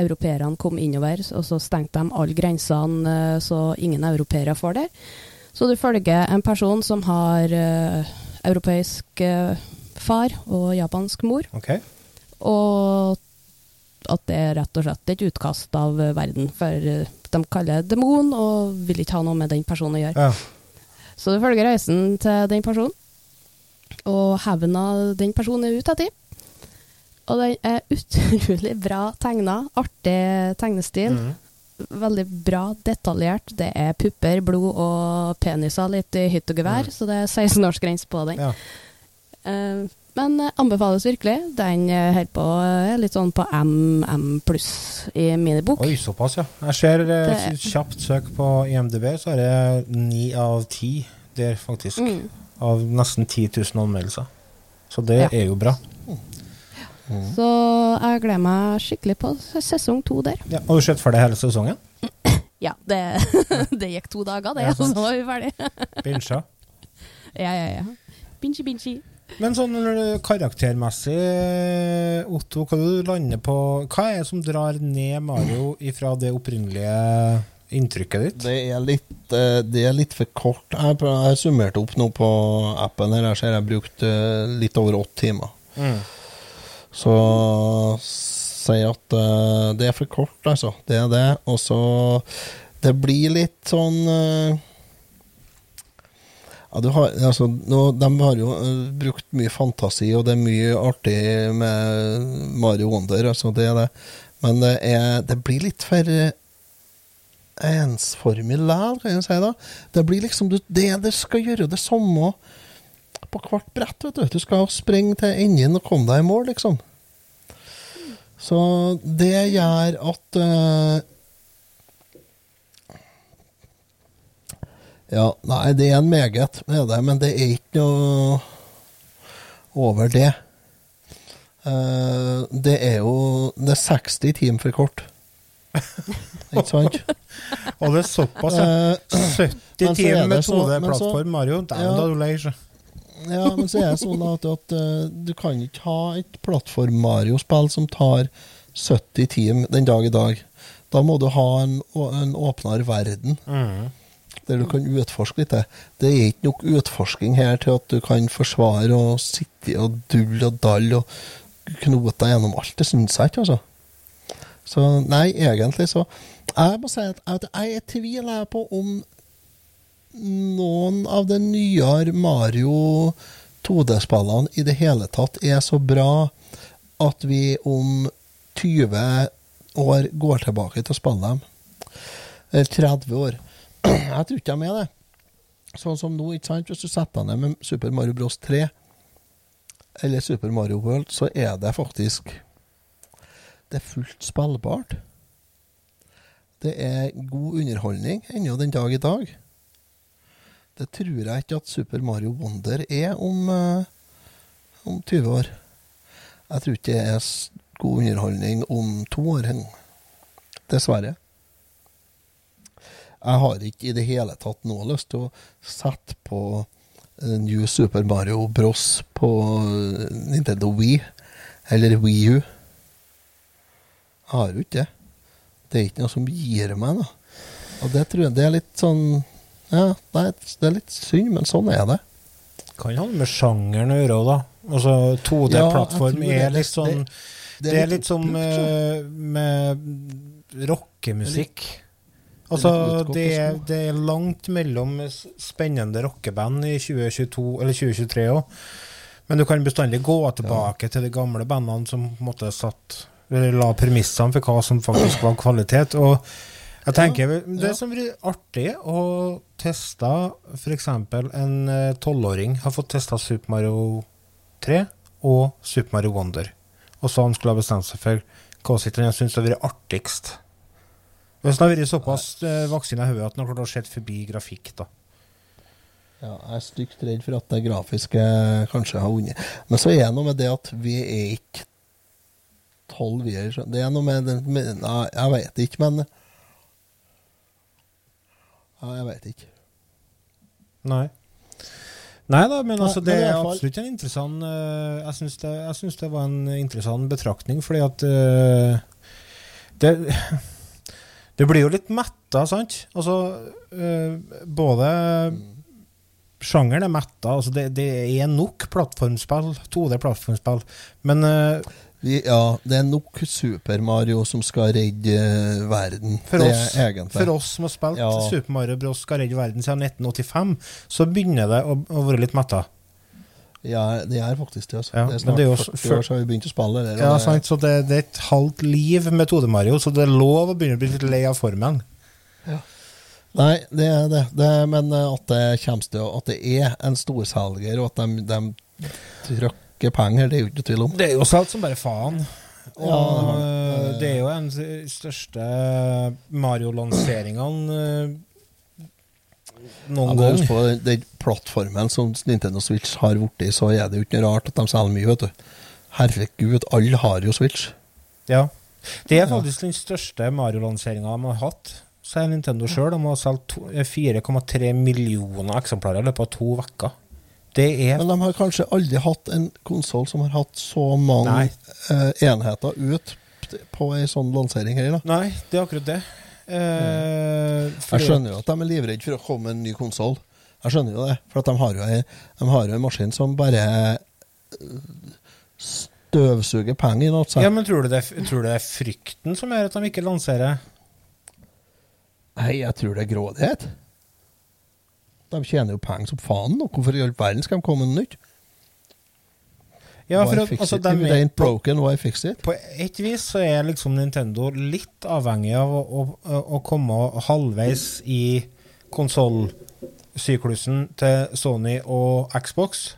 S2: europeerne kom innover, og så stengte de alle grensene eh, så ingen europeere får der. Så du følger en person som har eh, europeisk eh, far og japansk mor.
S1: ok.
S2: Og at det er rett og slett et utkast av verden. For eh, de kaller det demon, og vil ikke ha noe med den personen å gjøre.
S1: Ja.
S2: Så du følger reisen til den personen, og hevna den personen er ute etter. Og den er utrolig bra tegna. Artig tegnestil.
S1: Mm.
S2: Veldig bra detaljert. Det er pupper, blod og peniser litt i hytt og gevær, så det er 16-årsgrense på den.
S1: Ja.
S2: Eh, men eh, anbefales virkelig. Den er på eh, litt sånn på MM pluss i minibok.
S1: Oi, såpass, ja. Jeg ser eh,
S2: Det-
S1: kjapt søk på IMDb, så er det ni av ti der, faktisk.
S2: Mm.
S1: Av nesten 10 000 anmeldelser. Så det
S2: Ja.
S1: er jo bra.
S2: Så jeg gleder meg skikkelig på sesong to der.
S1: Ja. Har du sett ferdig hele sesongen?
S2: Ja, det, det gikk to dager, det,
S1: Ja,
S2: så var vi ferdig.
S1: Binsja?
S2: Ja, ja, ja. Binchi, binchi.
S1: Men sånn karaktermessig, Otto, hva du lander på Hva er det som drar ned Mario ifra det opprinnelige inntrykket ditt?
S3: Det er litt, eh, det er litt for kort. Jeg, har jeg summerte opp nå på appen her. Jeg ser jeg har brukt eh, litt over åtte timer.
S1: Mm.
S3: Så si at eh, det er for kort, altså. Det er det. Og så Det blir litt sånn ja, har, altså, nå, De har jo eh, brukt mye fantasi, og det er mye artig med Mario Wonder. Altså, det det. Men det, er, det blir litt for eh, ensformig likevel, kan jeg si. da. Det blir liksom det du skal gjøre det samme på hvert brett. vet Du Du skal springe til enden og komme deg i mål, liksom. Så det gjør at eh, Ja, nei, det er en meget, med det, men det er ikke noe over det. Uh, det er jo Det er 60 timer for kort. Ikke sant?
S1: Og det er såpass, ja.
S3: Eh,
S1: 70
S3: men så er
S1: timer
S3: det
S1: med
S3: så-
S1: 2D-plattform Mario. Dæven, da du lei, seg.
S3: Ja, men så er det sånn at, at uh, du kan ikke ha et plattform-Mario-spill som tar 70 timer den dag i dag. Da må du ha en, en åpnere verden,
S1: Mm.
S3: Der du kan utforske litt. det. Er ikke nok utforsking her til at du kan forsvare og sitte og dulle og dalle og knote deg gjennom alt. Det syns jeg ikke, altså. Så nei, egentlig så Jeg må si at jeg er tviler jeg på om noen av de nyere Mario 2D-spillene i det hele tatt er så bra at vi om 20 år går tilbake til å spille dem. Eller 30 år. Jeg tror ikke de er det. Sånn som nå, ikke sant? hvis du setter deg ned med Super Mario Bros 3 eller Super Mario World, så er det faktisk Det er fullt spillbart. Det er god underholdning ennå den dag i dag. Det tror jeg ikke at Super Mario Wonder er om, eh, om 20 år. Jeg tror ikke det er god underholdning om to år engang. Dessverre. Jeg har ikke i det hele tatt noe lyst til å sette på eh, New Super Mario Bros på eh, Nintendo Wii eller Wii U. Jeg har jo ikke det. Det er ikke noe som gir meg noe. Og det tror jeg det er litt sånn Ja, nei, det er litt synd, men sånn er det.
S1: Kan ha med sjangeren å gjøre òg, da. Altså, 2D-plattform
S3: ja,
S1: er litt sånn Det, er litt som
S3: sånn.
S1: eh, med rockemusikk. Altså, det er, det er langt mellom spennende rockeband i 2022, eller 2023 òg. Men du kan bestandig gå tilbake til de gamle bandene som måtte satt eller la premissene for hva som faktisk var kvalitet. Og jeg tenker ja, Det
S3: ja.
S1: som blir artig å teste f.eks. en eh, tolvåring har fått testa Super Mario 3 og Super Mario Wonder. Og så han skulle ha bestemt seg for hva sitt han syns har vært artigst. Hvis det har vært såpass vaksine voksen i hodet at den har klart å se forbi grafikk, da.
S3: Ja, jeg er stygt redd for at det grafiske kanskje har vunnet. Men så er det noe med det at vi er ikke tolv, vi er Det er noe med, den- med Nei, jeg vet ikke, men Nei, jeg vet ikke.
S1: Nei. Nei da, men altså, det er absolutt en interessant eh, Jeg syns det, det var en interessant betraktning, fordi at uh, det, det blir jo litt metta, sant? Altså øh, Både Sjangeren er metta. Altså det, det er nok plattformspill, 2D-plattformspill, men øh,
S3: Vi, ja, det er nok Super Mario som skal redde eh, verden.
S1: For oss-. For oss som har spilt
S3: Ja.
S1: Super Mario Bros. skal redde verden siden 1985, så begynner det å, å være litt metta.
S3: Ja, det er faktisk det. Altså.
S1: Ja,
S3: det er
S1: men
S3: snart
S1: det er jo
S3: 40
S1: før-
S3: år siden vi begynte å spille. Det,
S1: Ja, sant, så det, det er et halvt liv med 2D-Mario, så det er lov å begynne å bli litt lei av formen. Ja.
S3: Nei, det er det. det er, men eh, at det kommer til At det er en storselger, og at de, de trykker penger, det er jo ikke tvil om.
S1: Det er jo solgt som bare faen. Og
S3: Ja,
S1: det er jo en av de største Mario-lanseringene
S3: Ja,
S1: noen
S3: husk
S1: gang.
S3: på den, den plattformen som Nintendo Switch har blitt, så er det jo ikke rart at de selger mye, vet du. Herregud, alle har jo Switch.
S1: Ja. Det er faktisk den største Mario-lanseringa de har hatt, sier Nintendo sjøl. De har solgt 4,3 millioner eksemplarer i løpet av to uker. Det er
S3: Men de har kanskje aldri hatt en konsoll som har hatt så mange eh, enheter ut på ei sånn lansering her. da.
S1: Nei, det er akkurat det. Eh,
S3: Jeg skjønner jo at de er livredde for å komme med en ny konsoll. Jeg skjønner jo det, for at de har jo en, de har jo en maskin som bare eh, støvsuger penger i altså.
S1: Ja, men tror du, det, tror du det er frykten som gjør at de ikke lanserer?
S3: Nei, jeg tror det er grådighet. De tjener jo penger som faen. Og hvorfor i all verden skal de komme med noe nytt?
S1: Ja, for at, altså, de er,
S3: ain't broken, why fix it?
S1: på et vis så er liksom Nintendo litt avhengig av å, å, å komme halvveis i konsollsyklusen til Sony og Xbox.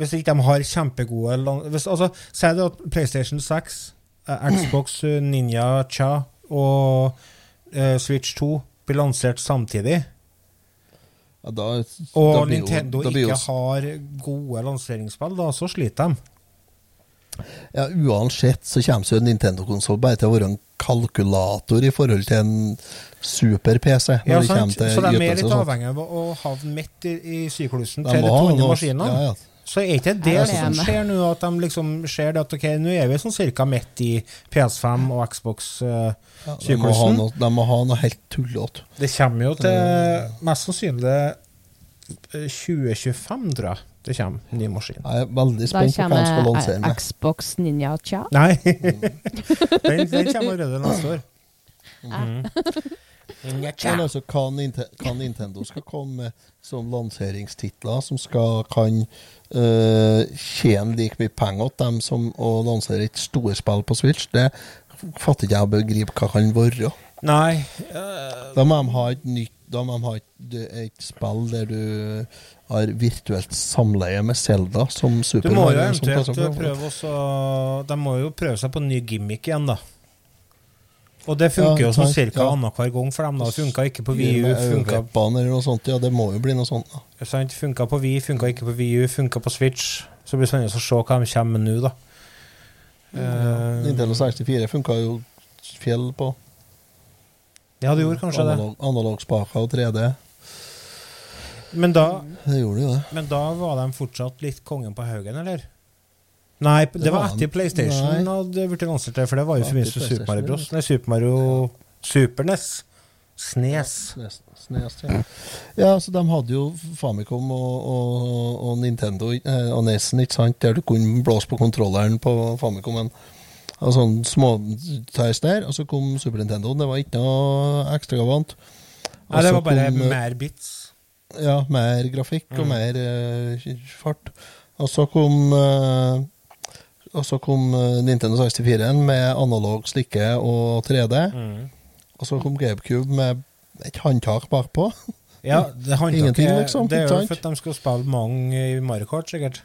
S1: Hvis ikke de har kjempegode hvis, altså, Si det at PlayStation 6, eh, Xbox eh, Ninja Cha og uh, Switch 2 blir lansert samtidig,
S3: Ja, da,
S1: og
S3: da
S1: Nintendo
S3: jo-
S1: ikke har gode lanseringsspill, da så sliter de.
S3: Ja, Uansett så kommer jo en Nintendo-konsoll bare til å være en kalkulator i forhold til en super-PC.
S1: Ja, sant? Så de er
S3: mer
S1: litt avhengig av å havne midt i, i syklusen til de
S3: må ha
S1: maskinene.
S3: Ja, ja.
S1: Så er ikke det som skjer nå, at de liksom ser at ok, nå er vi sånn cirka midt i PS5 og Xbox uh,
S3: Ja, de, må noe, de må ha noe helt tullete.
S1: det kommer jo til mest sannsynlig eh, 2025, tror jeg. Det kommer ny maskin.
S3: Jeg er veldig spent på hva de skal lansere
S2: kommer
S3: med.
S2: Xbox Ninja Cha.
S1: Nei, den, den kommer allerede neste år. Mhm.
S3: Men altså, hva, hva Nintendo skal komme med som lanseringstitler som skal kan uh, tjene like mye penger til dem som å lansere et storspill på Switch, det fatter ikke jeg å begripe hva kan være.
S1: Nei, Uh,
S3: Da må de ha et nytt Da må de ha et, et spill der du har virtuelt samleie med Zelda som
S1: du må jo eventuelt prøve å De må jo prøve seg på en ny gimmick igjen, da. Og det funker
S3: Ja,
S1: jo sånn
S3: ca.
S1: cirka
S3: ja.
S1: annenhver gang for dem. da Funka ikke på VU, funka,
S3: eller noe sånt. Ja, det må jo bli noe sånt. da.
S1: sant? funka på Vi, funka ikke på VU, funka på Switch. Så blir det spennende å se hva de kommer med nå, da. Uh,
S3: Nintendo 64 funka jo fjell på.
S1: ja, det gjorde kanskje det.
S3: Analog, Analogspaker og 3D.
S1: Men da,
S3: Det gjorde jo det.
S1: men da var de fortsatt litt kongen på haugen, eller? Nei, det,
S3: Det
S1: var
S3: var
S1: etter. PlayStation
S3: Nei.
S1: hadde blitt lansert det, for det var jo i
S3: Det
S1: forbindelse med Super Mario Bros. Nei, Super Mario Super NES. Snes.
S3: Snes, snes, ja. ja, så de hadde jo Famicom og, og, og Nintendo eh, og Nesen, ikke sant, der du kunne blåse på kontrolleren på Famicomen. Og sånn småtøys der. Og så kom Super Nintendo. Det var ikke noe ekstravagant.
S1: Nei, det var bare
S3: kom,
S1: mer bits.
S3: Ja, mer grafikk og
S1: Mm.
S3: mer eh, fart. Og så kom eh, Og så kom eh, Nintendo 64 med analog slikke og 3D.
S1: Mm.
S3: Og så kom GameCube med et håndtak bakpå.
S1: Ja, det handler
S3: Ingenting, liksom,
S1: Det er jo for at de skal spille mange i Mario Kart, sikkert.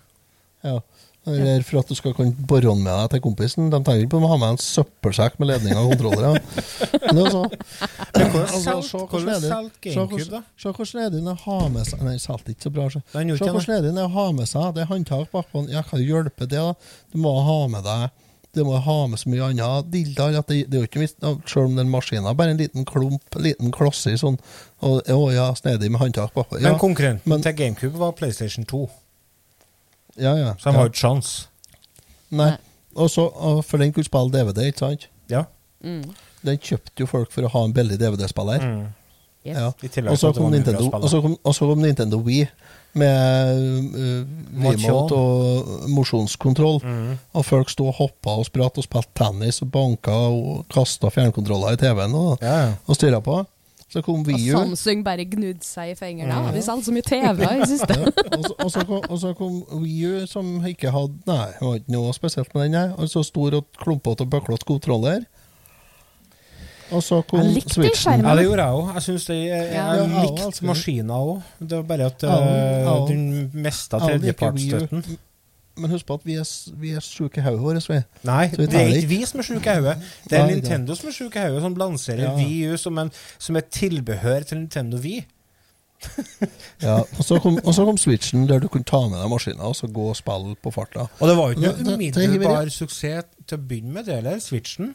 S3: Ja. Eller for at du skal kunne bore med deg til kompisen. De trenger ikke å ha med en søppelsekk med ledninger og kontrollere. Men det er så. Altså, se hvor
S1: hvordan
S3: snedig- den er å ha med seg Nei, solgte ikke så bra. Se hvor
S1: det.
S3: snedig er å ha med seg det håndtak bakpå. Ja, kan hjelper hjelpe det, da? Du må ha med deg Du må ha med så mye annet dilldall at det, det er jo ikke visst Selv om den maskinen er bare en liten klump, en liten klosse i sånn og, Å ja, snedig med håndtak bakpå. Ja,
S1: Men konkurrenten
S3: men-
S1: til GameCube var PlayStation 2,
S3: ja, ja.
S1: så de har ikke sjans.
S3: Nei. Og så, og for den kunne spille DVD, ikke sant?
S1: Ja.
S2: Mm.
S3: Den kjøpte jo folk for å ha en billig DVD-spiller.
S1: Mm.
S2: Yes.
S3: Ja.
S1: I tillegg
S3: Og så
S1: til at det
S3: kom, kom, kom Nintendo Wii med uh, remote og mosjonskontroll.
S1: Mm.
S3: Og folk sto og hoppa og spratt og spilte tennis og banka og kasta fjernkontroller i TV-en og,
S1: Ja, ja.
S3: og styra på. Så kom
S2: Og
S3: Wii U.
S2: Samsung bare gnudde seg i fingrene. Vi solgte så mye TV i det siste.
S3: og, så, og, så kom, og så kom Wii U, som ikke hadde Nei, det var ikke noe spesielt med den. nei. Og så stor og klumpete og bøklete kontroller. Og så kom
S2: Jeg likte
S3: Switchen.
S1: Ja, det gjorde jeg òg. Jeg syns det jeg,
S2: Ja.
S1: jeg
S3: Ja, jeg
S1: likte
S3: maskiner det.
S1: òg. Det var bare at
S3: Ja, ja.
S1: uh, den mista
S3: Ja,
S1: tredjepartsstøtten.
S3: Men husk på at vi er, vi er sjuke i hodet vårt.
S1: Nei, det er ikke vi som er sjuke i hodet. Det er Nintendo som er sjuke i hodet, som lanserer
S3: Ja.
S1: VU som, en, som et tilbehør til Nintendo Vi.
S3: Ja, og så kom, og så kom Switchen, der du kunne ta med deg maskinen og så gå og spille på farta.
S1: Og det var jo ikke noe umiddelbar suksess til å begynne med, det heller. Switchen.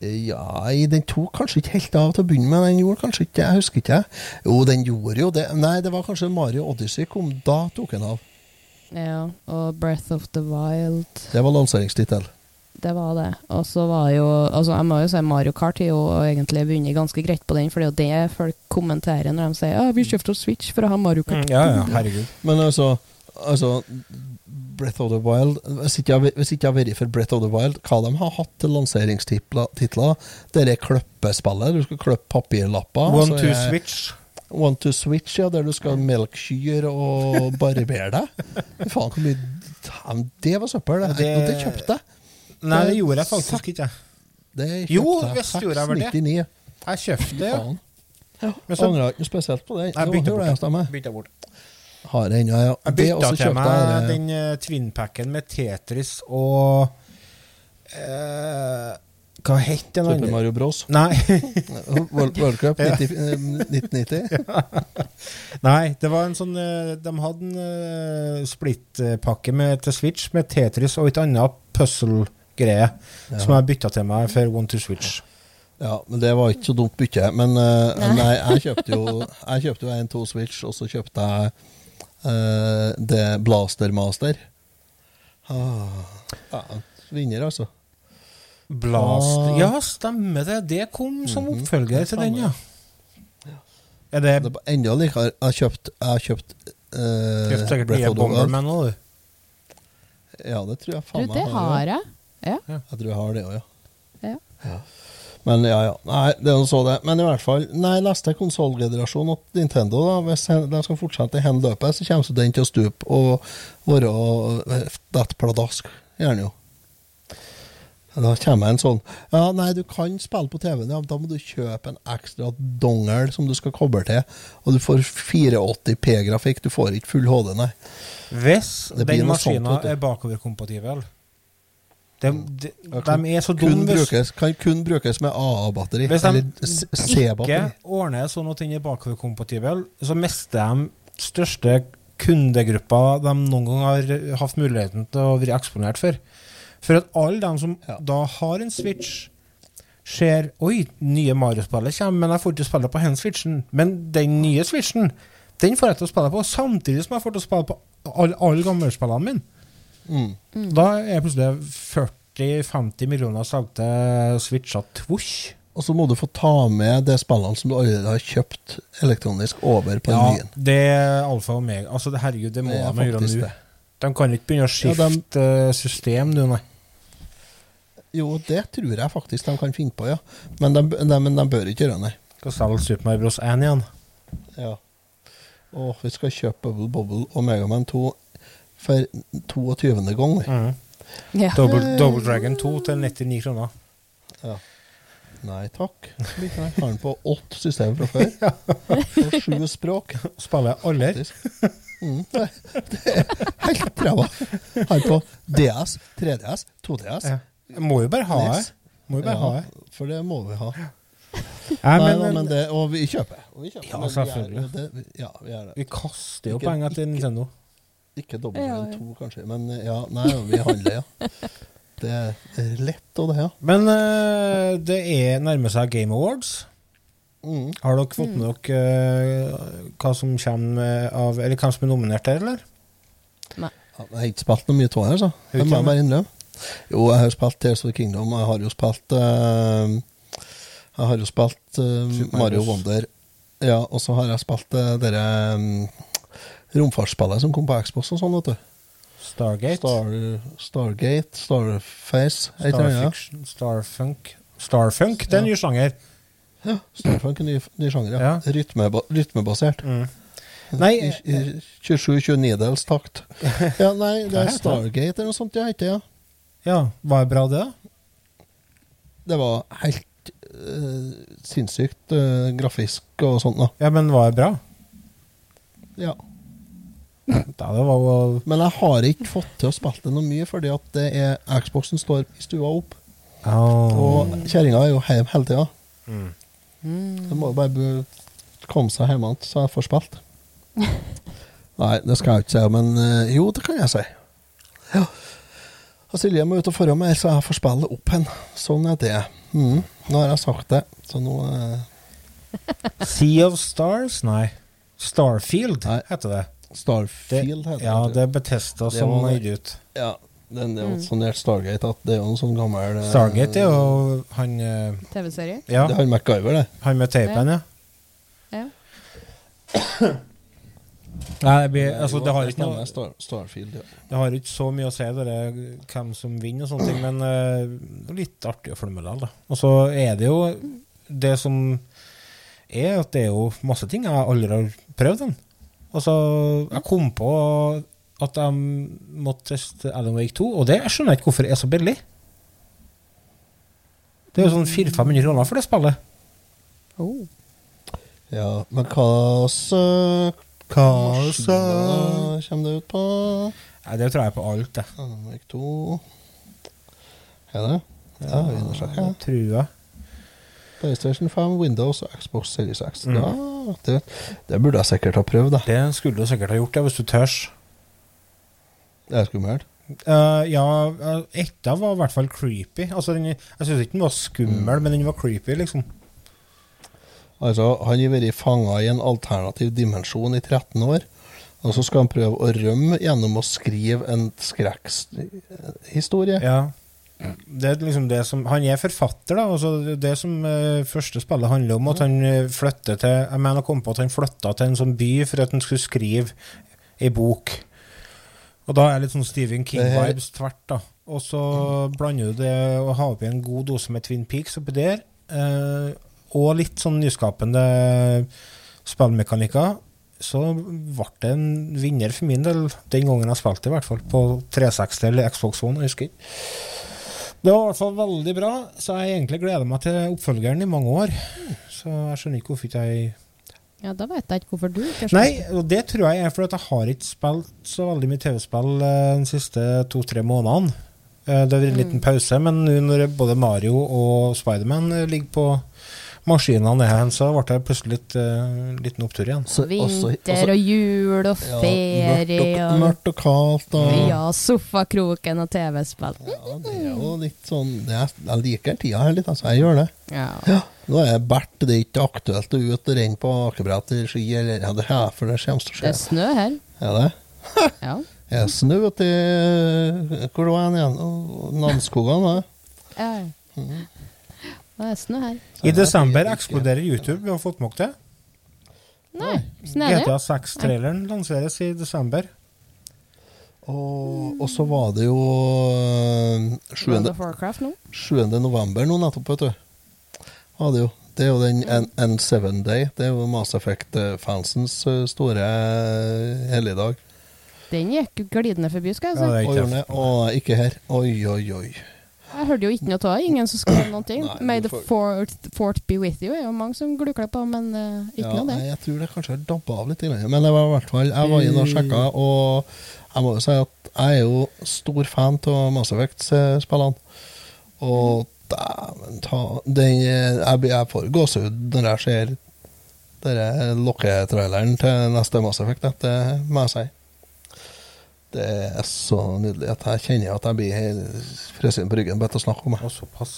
S3: Ja, den tok kanskje ikke helt av til å begynne med. Den gjorde kanskje ikke Jeg husker ikke. Jo, den gjorde jo det. Nei, det var kanskje Mario Odyssey kom. Da tok den av.
S2: Ja, og Breath of the Wild.
S3: Det var lanseringstittel.
S2: Det var det. Og så var jo altså Jeg må jo si Mario Kart har jo egentlig vunnet ganske greit på den, for det er jo det folk kommenterer når de sier ja, vi kjøpte oss Switch for å ha Mario Kart.
S1: Mm, ja, ja, herregud.
S3: Men altså, altså Breath of the Wild Hvis ikke jeg, jeg har vært for Breath of the Wild, hva de har hatt til lanseringstitler? Det er klippespillet. Du skal klippe papirlapper.
S1: One to
S3: er-
S1: switch.
S3: One to switch, ja, der du skal melkekyr og barbere deg. Faen, hvor mye Det var søppel. Det,
S1: Det-
S3: det kjøpte jeg.
S1: Nei, det gjorde jeg faktisk ikke.
S3: Det kjøpte
S1: Jo, visst gjorde jeg vel det. Jeg kjøpte det, ja. Så
S3: Angrer ikke spesielt på det.
S1: Jeg bytta
S3: gjør det,
S1: bort. bytta bort.
S3: Har jeg ennå, ja.
S1: Jeg bytta til meg
S3: jeg,
S1: den uh, twinpacken med Tetris og eh, Hva het den
S3: Super? Mario Bros.
S1: Nei.
S3: World, World Cup 90, eh, 1990.
S1: Nei, det var en sånn eh, De hadde en uh, splittpakke med, til Switch med Tetris og et annet puzzle-greie som jeg bytta til meg for One to Switch.
S3: Ja, men det var ikke så dumt bytte. Men uh,
S4: Nei.
S3: nei. jeg kjøpte jo Jeg kjøpte jo en to Switch, og så kjøpte jeg uh, det Blaster Master. Ah, ja, vinner, altså.
S1: Blast. Ja, stemmer det. Det kom som
S3: Mhm,
S1: oppfølger
S3: det
S1: til den, ja. Er det
S3: Det var enda likere. Jeg har kjøpt, jeg har kjøpt uh,
S1: Kjøpt sikkert nye. Bomberman òg, du?
S3: Ja, det tror jeg
S2: Du,
S3: meg.
S2: det
S3: har
S2: har
S3: ja.
S2: jeg.
S3: Jeg tror jeg har det òg, ja.
S2: Ja.
S3: Men ja, ja. Nei, det er så det. Men i hvert fall, nei, neste konsollgenerasjon av Nintendo, da, hvis de skal fortsette hen løpet, så kommer den til å stupe og være eh, dette pladask. Gjerne jo. Da kommer en sånn Ja, nei, du kan spille på TV-en, ja, da må du kjøpe en ekstra dongel som du skal koble til, og du får 480P-grafikk. Du får ikke full HD, nei.
S1: Hvis den maskina er bakoverkompatibel de, de,
S3: Ja,
S1: de er så dumme hvis,
S3: kan kun brukes med AA-batteri.
S1: hvis de
S3: Eller
S1: ikke ordner sånn at den er bakoverkompatibel, så mister de største kundegruppa de noen gang har hatt muligheten til å være eksponert for. For at alle de som
S3: Ja.
S1: da har en Switch, ser Oi, nye Mario-spillet kommer, men jeg får ikke spille på den Switchen. Men den nye Switchen, den får jeg til å spille på, samtidig som jeg får til å spille på alle, gamle spillene mine.
S3: Mm.
S1: Da er plutselig 40-50 millioner solgte Switcher tvosj.
S3: Og så må du få ta med de spillene som du allerede har kjøpt elektronisk, over på
S1: Ja,
S3: nye.
S1: det er alfa og omega. Altså, herregud, det må
S3: Det
S1: de gjøre nå. De kan ikke begynne å
S3: Ja, de-
S1: skifte eh, system nå, nei.
S3: Jo, det tror jeg faktisk de kan finne på, ja. Men de, de, men de bør ikke gjøre det.
S1: Skal selge Super Mario Bros. 1 igjen.
S3: Ja. Og vi skal kjøpe Bubble Bobble og Megaman 2 for 22. gang.
S1: Mm.
S2: Ja.
S1: Double, Double Dragon 2 til 99 kroner.
S3: Ja. Nei takk. Jeg har den på åtte systemer fra før. Og sju språk.
S1: Spiller alle.
S3: faktisk. Mm, det, det er helt ræva. Har på DS, 3DS, 2DS.
S1: Ja. Må jo bare ha det. Må jo bare ha det.
S3: For det må vi ha.
S1: Nei,
S3: Nei,
S1: men,
S3: men, det, og vi kjøper. Og vi kjøper.
S1: Ja,
S3: men vi
S1: selvfølgelig.
S3: det- vi- ja, vi er det.
S1: vi kaster jo
S3: Ikke-
S1: penger til Nintendo.
S3: Ikke dobbelt
S2: Ja, ja.
S3: to, kanskje. Men ja, nei, vi handler, ja. Det er lett, og det, ja.
S1: Men uh, det er nærmer seg Game Awards.
S3: Mm.
S1: Har dere fått med dere uh, hva som kommer av Eller hvem som er nominert der, eller?
S3: Ja, Jeg har ikke spilt noe mye av det, så. Det må jeg bare innrømme. Jo, jeg har spilt Tears of the Kingdom. Jeg har jo spilt uh, Jeg har jo spilt
S1: uh, Mario
S3: Wonder. Ja, og så har jeg spilt uh, dere um, romfartsspillet som kom på Xbox og sånn, vet du.
S1: Stargate?
S3: Star, Stargate, Starface
S1: Starfiction? Starfunk? Starfunk, det er en ny sjanger.
S3: ja. Starfunk er ny, ny sjanger, ja.
S1: Ja.
S3: Rytmeba rytmebasert.
S1: Mm. Nei,
S3: I, i 27-29-dels takt. Ja, nei, det er? Stargate eller noe sånt det heter, ja.
S1: Ja, var det bra det? da?
S3: Det var helt øh, sinnssykt øh, grafisk og sånt, da.
S1: Ja, men var det bra?
S3: Ja.
S1: Da det var jo
S3: Men jeg har ikke fått til å spille det noe mye, fordi at det er Xboxen står i stua opp. Og kjerringa er jo hjemme hele tida.
S1: Mm.
S3: Det må jo bare komme seg hjem igjen, så jeg får spilt. Nei, det skal jeg ikke si, men eh, jo, det kan jeg si. Ja. Og Silje må ut og forre meg, så jeg får spille opp hen. Sånn er det. Mm. Nå har jeg sagt det, så nå eh,
S1: Sea of Stars? Nei. Starfield
S3: Nei.
S1: heter det.
S3: Starfield heter det.
S1: ja,
S3: det.
S1: er Betesta som gitt ut.
S3: Ja, den er jo sånn helt Stargate at det er jo en sånn gammel eh,
S1: Stargate er jo han eh,
S2: TV-serie?
S1: Ja,
S3: Det er han MacGyver, det.
S1: han med teipen, ja.
S2: Ja.
S1: Nei, det, blir, altså, det, har ikke noe,
S3: Star, Starfield, ja.
S1: det har ikke så mye å si det hvem som vinner og sånne ting, men eh, det er litt artig å følge med likevel. Og så er det jo det som er at det er jo masse ting jeg aldri har prøvd. Den. Altså, jeg kom på at jeg måtte teste Alan Wake 2, og det skjønner jeg ikke hvorfor det er så billig. Det er jo sånn 400-500 kroner for det spillet.
S2: Oh.
S3: ja. Men hva så
S1: Hva
S3: Hva kommer det ut på?
S1: Nei, det tror jeg på alt, det.
S3: Alan 2 Er det? Ja, undersøk, ja.
S1: Tror jeg.
S3: PlayStation 5, Windows og Xbox Series X.
S1: Mm.
S3: Ja, det, det burde jeg sikkert ha prøvd, da.
S1: Det skulle du sikkert ha gjort, ja, hvis du tørs.
S3: Det er skummelt.
S1: Uh, ja, uh, etta var i hvert fall creepy. Altså, den, jeg syns ikke den var skummel, men den var creepy, liksom.
S3: Altså, han har vært fanga i en alternativ dimensjon i 13 år. Og så skal han prøve å rømme gjennom å skrive en skrekkhistorie.
S1: Ja. Det er liksom det som Han er forfatter, da. Altså det som uh, første spillet handler om, at han eh, flytter til Jeg mener å komme på at han flytta til en sånn by for at han skulle skrive ei bok. Og da er det litt sånn Stephen King-vibes tvert, da. Og så blander du det og har oppi en god dose med Twin Peaks oppi der, eh, og litt sånn nyskapende spillmekanikker, så ble det en vinner for min del den gangen jeg spilte, i hvert fall. På 360 eller Xbox One, jeg husker ikke. Det var i hvert fall veldig bra, så jeg egentlig gleder meg til oppfølgeren i mange år. Så jeg skjønner ikke hvorfor ikke jeg
S2: Ja, da vet jeg ikke hvorfor du ikke
S1: Nei, og det tror jeg er fordi jeg har ikke spilt så veldig mye TV-spill eh, de siste to-tre månedene. Eh, Det har vært en liten pause, men nå når både Mario og Spiderman eh, ligger på maskinene igjen, så ble det plutselig litt uh, liten opptur igjen.
S3: Så-
S2: Vinter
S3: også-
S2: og jul og
S3: Ja,
S2: ferie
S3: mørkt, og,
S2: og
S3: mørkt og kaldt. Og,
S2: Ja, sofakroken og TV-spill.
S3: Ja, det er jo litt sånn det er, Jeg liker tida her litt, altså. Jeg gjør det.
S2: Ja.
S3: Ja, Nå er jeg Bert, det er ikke aktuelt å ut og renne på akebrett i ski, eller ja, det er for det kommer til å
S2: Det er snø her.
S3: Er det?
S2: Ja.
S3: Er det snø ute i Hvor var den igjen? Namsskogan, da?
S2: ja.
S3: Mhm.
S2: Det er snø her.
S1: I desember eksploderer YouTube, vi har fått nok det.
S2: Nei, snedig.
S1: GTA 6-traileren lanseres i desember.
S3: Og, og så var det jo øh, 7.
S2: World of Warcraft nå.
S3: 7. november nå nettopp, vet du. Var det jo. Det er jo den N- N7 Day. Det er jo Mass Effect-fansens øh, store øh, helligdag.
S2: Den gikk glidende forbi, skal jeg si.
S3: Ja,
S1: ikke.
S3: Og og ikke her. Oi, oi, oi.
S2: Jeg hørte jo ikke noe av det. Ingen som skrev noen ting.
S3: Nei,
S2: May the
S3: fort,
S2: fourth be with you er jo mange som glukler på, men uh, ikke
S3: Ja,
S2: noe av det.
S3: nei, jeg tror det kanskje har dabba av litt. Men det var i hvert fall Jeg var inne og sjekka, og jeg må jo si at jeg er jo stor fan av Mass Effect-spillene. Og dæven ta den, Jeg, jeg får gåsehud når jeg ser denne lokketraileren til neste Mass Effect. Det må jeg si. Det er så nydelig at jeg kjenner at jeg blir frosset på ryggen bare til å snakke om det.
S1: Og såpass.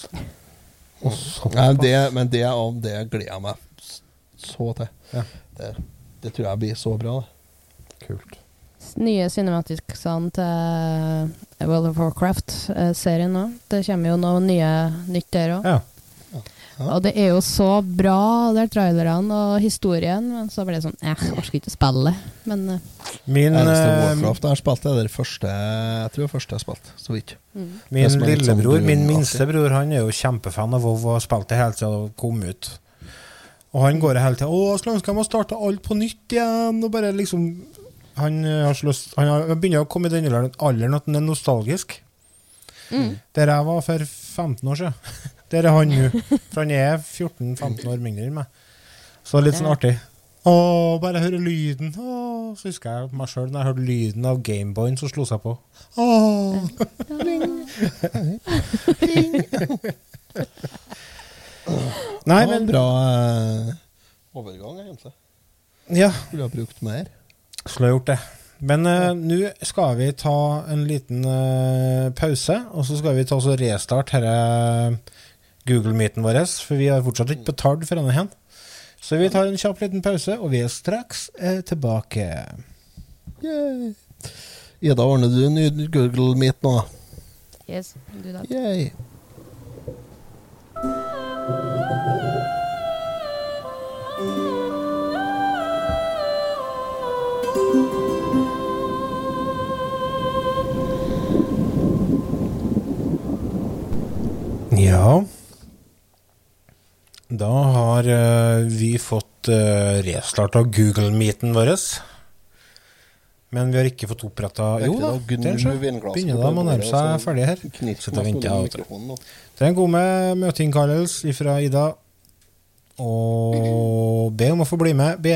S1: Og såpass.
S3: Nei, det, men det, det gleder jeg meg så til.
S1: Ja.
S3: Det, det tror jeg blir så bra. Det.
S1: Kult.
S2: Nye cinematicsene til World of Warcraft-serien nå. Det kommer jo noe nye nytt der òg.
S1: Ja.
S3: Ja.
S2: Og det er jo så bra, de trailerne og historien, men så ble det sånn Eh, jeg orker ikke spille. Men eh,
S1: Min, eh,
S3: Warcraft jeg det er det første Jeg tror første jeg har spilt, så vidt.
S2: mm.
S1: min
S3: litt sånn
S1: lillebror, min
S3: minstebror,
S1: minste bror, han er jo kjempefan av WoW og har spilt det helt siden det kom ut. Og han går hele tida 'Å, skulle ønske jeg må starte alt på nytt igjen', og bare liksom Han, har så han har, begynner å komme i den alderen at han er nostalgisk.
S2: Mm.
S1: Der jeg var for 15 år siden. Der er han nå. For han er 14-15 år mindre enn meg. Så litt sånn artig. Å, bare høre lyden. Å, så husker jeg meg sjøl når jeg hørte lyden av Gameboyen som slo seg på. Å. Nei,
S3: var en
S1: men
S3: bra eh, overgang, egentlig.
S1: Ja,
S3: Skulle ha brukt mer.
S1: skulle ha gjort det. Men eh, nå skal vi ta en liten eh, pause, og så skal vi ta oss og restarte denne Google-meeten vår, for vi har fortsatt ikke betalt for denne hen. Så vi tar en kjapp liten pause, og vi er straks eh, tilbake.
S3: Yay. Ida, ordner du en ny Google Meet nå?
S2: Yes, do that.
S3: Yay.
S1: Ja Da har eh, vi fått uh, restarta Google-meeten vår. Men vi har ikke fått oppretta Jo da, der så begynner da, å nærme seg ferdig her. Så og venter. Det er en god med møteinnkallelse fra Ida. Og be om å få bli med. Be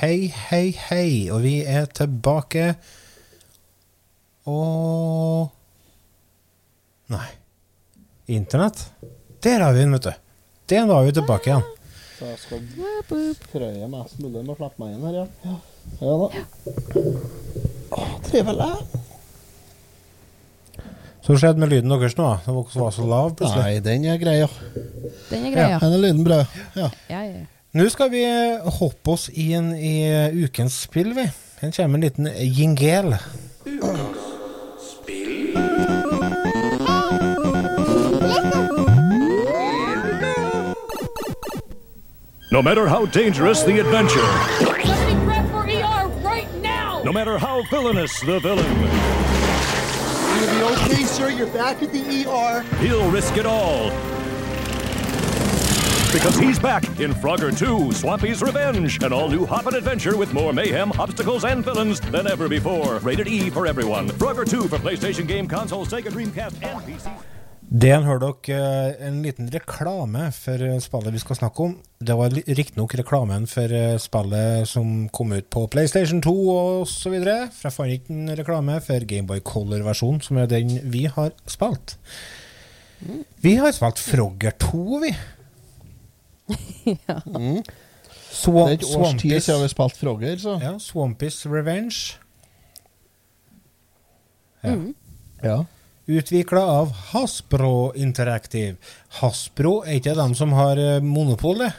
S1: hei, hei, hei. Og vi er tilbake. Og Nei. Internett. Der har vi den, vet du. Den var vi tilbake igjen.
S3: Så jeg skal trøye mest mulig med å slippe meg inn her, ja. Ja, ja da. Å, trivelig.
S1: Så skjedde med lyden deres nå? Den var- var så lav plutselig.
S3: Nei, den er grei, ja.
S2: Den er greia.
S3: Ja, Den er lyden bra. Ja.
S2: Ja, ja.
S1: Nå skal vi hoppe oss inn i ukens spill, vi. Her kommer en liten jingel.
S5: No matter how dangerous the adventure,
S6: Somebody grab for ER right now!
S5: no matter how villainous the villain,
S7: You'll be okay, sir. You're back at the ER.
S5: he'll risk it all. Because he's back in Frogger 2, Swampy's Revenge, an all new hoppin' adventure with more mayhem, obstacles, and villains than ever before. Rated E for everyone. Frogger 2 for PlayStation Game Console, Sega Dreamcast, and PC.
S1: Den hører dere eh, en liten reklame for eh, spillet vi skal snakke om. Det var riktignok reklamen for eh, spillet som kom ut på PlayStation 2 osv. For jeg fant ikke en reklame for Gameboy Color-versjonen, som er den vi har spilt. Vi har spilt Frogger 2, vi.
S2: Ja.
S1: Swa
S3: Det er et års tid siden vi spilte Frogger, så.
S1: ja, Swampis Revenge. Ja.
S3: Ja.
S1: Utvikla av Hasbro Interactive. Hasbro er ikke dem som har eh, monopol, det?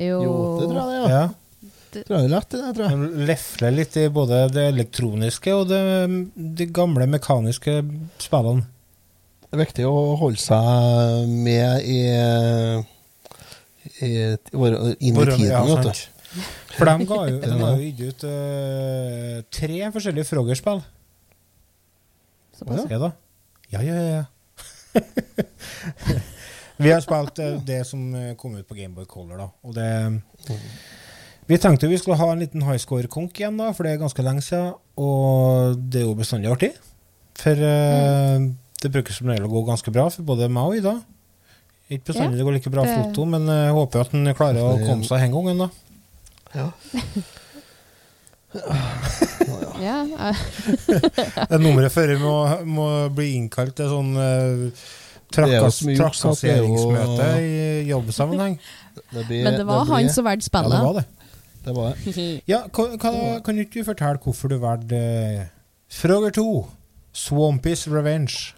S2: Jo,
S3: Jo, det tror jeg det, ja.
S1: Ja.
S3: Tror jeg det er lett, det, tror jeg.
S1: De lefler litt i både det elektroniske og det, de gamle mekaniske spillene.
S3: Det er viktig å holde seg med i, i, i inn i tiden,
S1: ja,
S3: vet du.
S1: For de ga jo, de ga jo ut uh, tre forskjellige Frogger-spill.
S2: Såpass.
S1: Ja da. Ja, ja, ja. ja. vi har spilt eh, det som eh, kom ut på Gameboy Color, da. Og det Vi tenkte vi skulle ha en liten highscore-konk igjen, da, for det er ganske lenge siden. Og det er jo bestandig artig. For eh, det bruker som regel å gå ganske bra for både meg og Ida. Ikke bestandig
S2: Ja,
S1: det går like bra
S2: det-
S1: foto, men jeg håper at han klarer å komme seg en gang. da.
S2: Ja, jeg,
S1: Det nummeret før må, må bli innkalt til sånn uh,
S3: Det er det er
S1: trakasseringsmøte i jobbsammenheng.
S3: Det blir-
S2: men det var
S3: blir-
S2: han som valgte
S1: Ja, det
S2: spillet.
S1: var det.
S3: Det var det.
S1: Ja, kan, kan, kan du ikke fortelle hvorfor du valgte uh, Frogger 2, Swampis Revenge?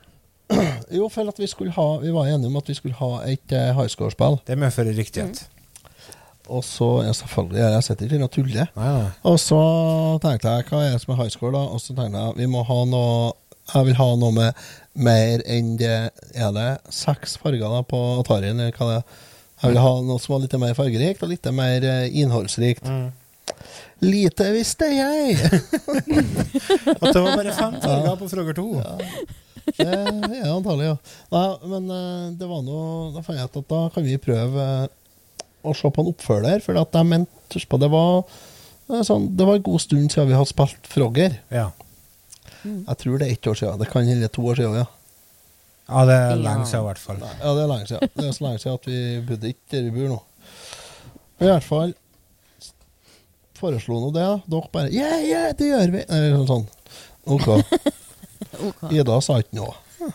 S3: Jo, for at vi ha Vi var enige om at vi skulle ha et uh, highscore-spill.
S1: Det medfører riktighet.
S3: Og så ja, selvfølgelig, jeg sitter ikke og tuller. Og så tenkte jeg, hva er det som er high score, da? Og så tenkte jeg, vi må ha noe Jeg vil ha noe med mer enn det Er det seks farger da på Atarien, eller hva det er? Jeg vil ha noe som var litt mer fargerikt, og litt mer innholdsrikt. innholdsrikt. Lite visste jeg!
S1: At det var bare fem farger på Frogger 2.
S3: Det er antagelig, ja. Nei, men eh, det var noe Da fant jeg ut at da kan vi prøve eh, å se på en oppfølger, for at jeg mente husk på, det var eh, sånn, Det var en god stund siden vi hadde spilt Frogger.
S1: Ja.
S3: Jeg tror det er ett år siden. Det kan hende to år siden, ja.
S1: ja, det er
S2: Ja.
S1: lenge siden i hvert fall.
S3: Ja, det er lenge siden. Det er så lenge siden at vi bodde ikke der vi bor nå. I hvert fall foreslo nå det. Dere bare Yeah, yeah, det gjør vi! Eller sånn. OK.
S2: Ok.
S3: Ida sa ikke noe.
S2: Jeg,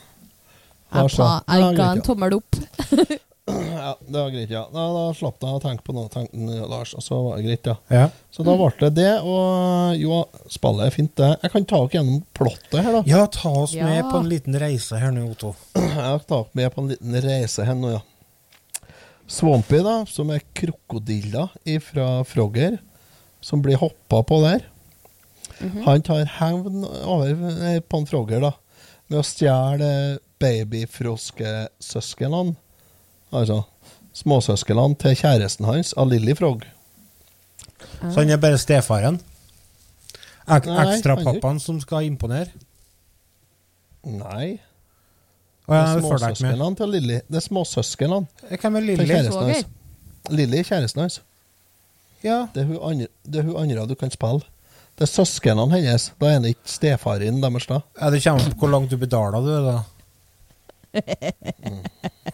S3: ja. Ja,
S2: jeg ga en tommel opp.
S3: Ja, det var greit, ja. Da, da slapp jeg å tenke på noe, tenkte Lars, og så var det greit, ja.
S1: Ja.
S3: Så da ble det det, og jo, spillet er fint, det. Jeg kan ta dere gjennom plottet her, da.
S1: ja, ta oss
S2: Ja.
S1: med på en liten reise her nå, Otto.
S3: Jeg har tatt med på en liten reise her nå, ja. Swampy, da, som er krokodiller fra Frogger, som blir hoppa på der. Han tar hevn over på en Frogger, da, med å stjele babyfroskesøsknene. Altså småsøsknene til kjæresten hans, av Lilly Frog.
S1: Så han er bare stefaren? Ek Ekstrapappaen som skal imponere?
S3: Nei.
S1: Og
S3: Det er småsøsknene til Lilly. Det er småsøsknene
S1: Hvem er
S3: til
S1: Lilly?
S3: kjæresten hans. Lilly er kjæresten hans.
S1: Ja.
S3: Det er hun andre, det er hun andre du kan spille. Det er søsknene hennes. Da er det ikke stefaren deres, da.
S1: ja, det kommer på hvor langt du betaler, du, da.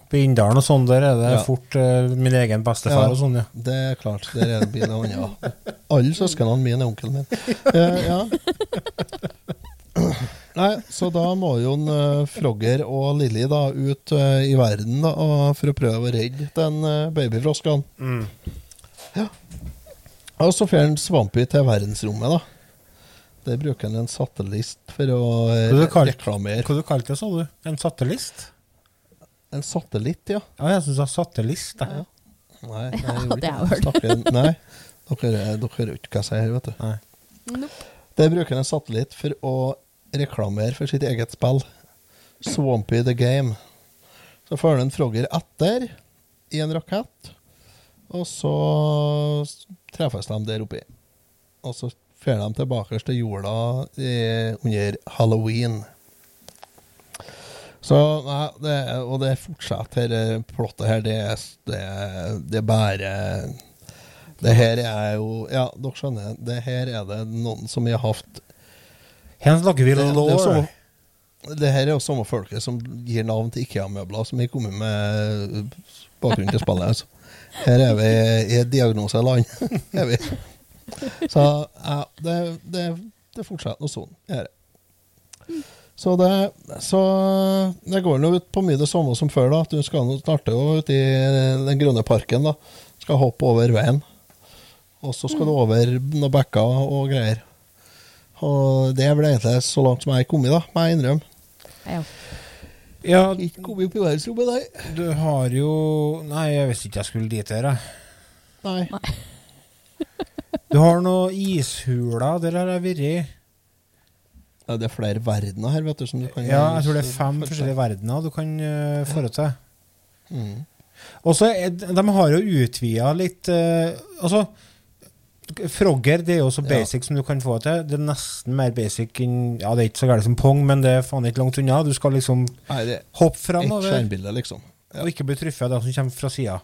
S1: På Inndalen og sånn, der er det
S3: Ja.
S1: fort eh, min egen bestefar og sånn, ja.
S3: Det er klart. Der er det bil og annet. Alle søsknene mine er onkelen min. Eh, ja. Nei, så da må jo en, eh, Frogger og Lilly da ut eh, i verden da, og for å prøve å redde den uh, babyfrosken.
S1: Mm.
S3: Ja. Og så får han Svampy til verdensrommet, da. Der bruker han en satellist for å eh,
S1: kalt-
S3: reklamere.
S1: Hva du kalte det, sa du? En satellist?
S3: En satellitt, ja.
S1: Ja, jeg syns du sa satellist. Ja.
S3: Nei, jeg gjorde ikke
S2: har jeg hørt.
S3: Nei, dere, hører ikke hva jeg sier, vet du.
S1: Nei.
S3: Der bruker han en satellitt for å reklamere for sitt eget spill. Swampy the Game. Så følger han Frogger etter i en rakett, og så treffes de der oppe. Og så fer de tilbake til jorda eh, under halloween. Så nei, det, Og det fortsetter, dette plottet her, det, er- det, det bare Det her er jo Ja, dere skjønner, det her er det noen som har hatt
S1: Her snakker vi
S3: det, det, er her er jo samme folket som gir navn til IKEA-møbler, som har kommet med bakgrunn til spillet. Altså. Her er vi i diagnoseland. er vi. Så ja, det, det, det fortsetter noe sånn. Så det, så det går nå ut på mye det samme som før. da, at Du skal nå starte jo ute i den grønne parken. da, Skal hoppe over veien. Og så skal du over noen bekker og greier. Og det er vel egentlig så langt som jeg har kommet, da, må jeg innrømme.
S2: Ja.
S1: Ja,
S3: Ikke kommet opp i verdensrommet, nei.
S1: du har jo Nei, jeg visste ikke jeg skulle dit her, jeg.
S3: nei.
S1: Du har noen ishuler, der har jeg vært.
S3: Ja, det er flere verdener her, vet du. Som du kan
S1: Ja, jeg tror det er fem forskjellige verdener du kan uh, foreta til.
S3: Mm.
S1: Og så De har jo utvida litt uh, Altså, Frogger det er jo så
S3: Ja.
S1: basic som du kan få til. Det er nesten mer basic enn Ja, det er ikke så gærent som pong, men det er faen ikke langt unna. Du skal liksom
S3: Nei,
S1: hoppe framover
S3: Liksom. liksom.
S1: og ikke bli truffet av det som kommer fra sida.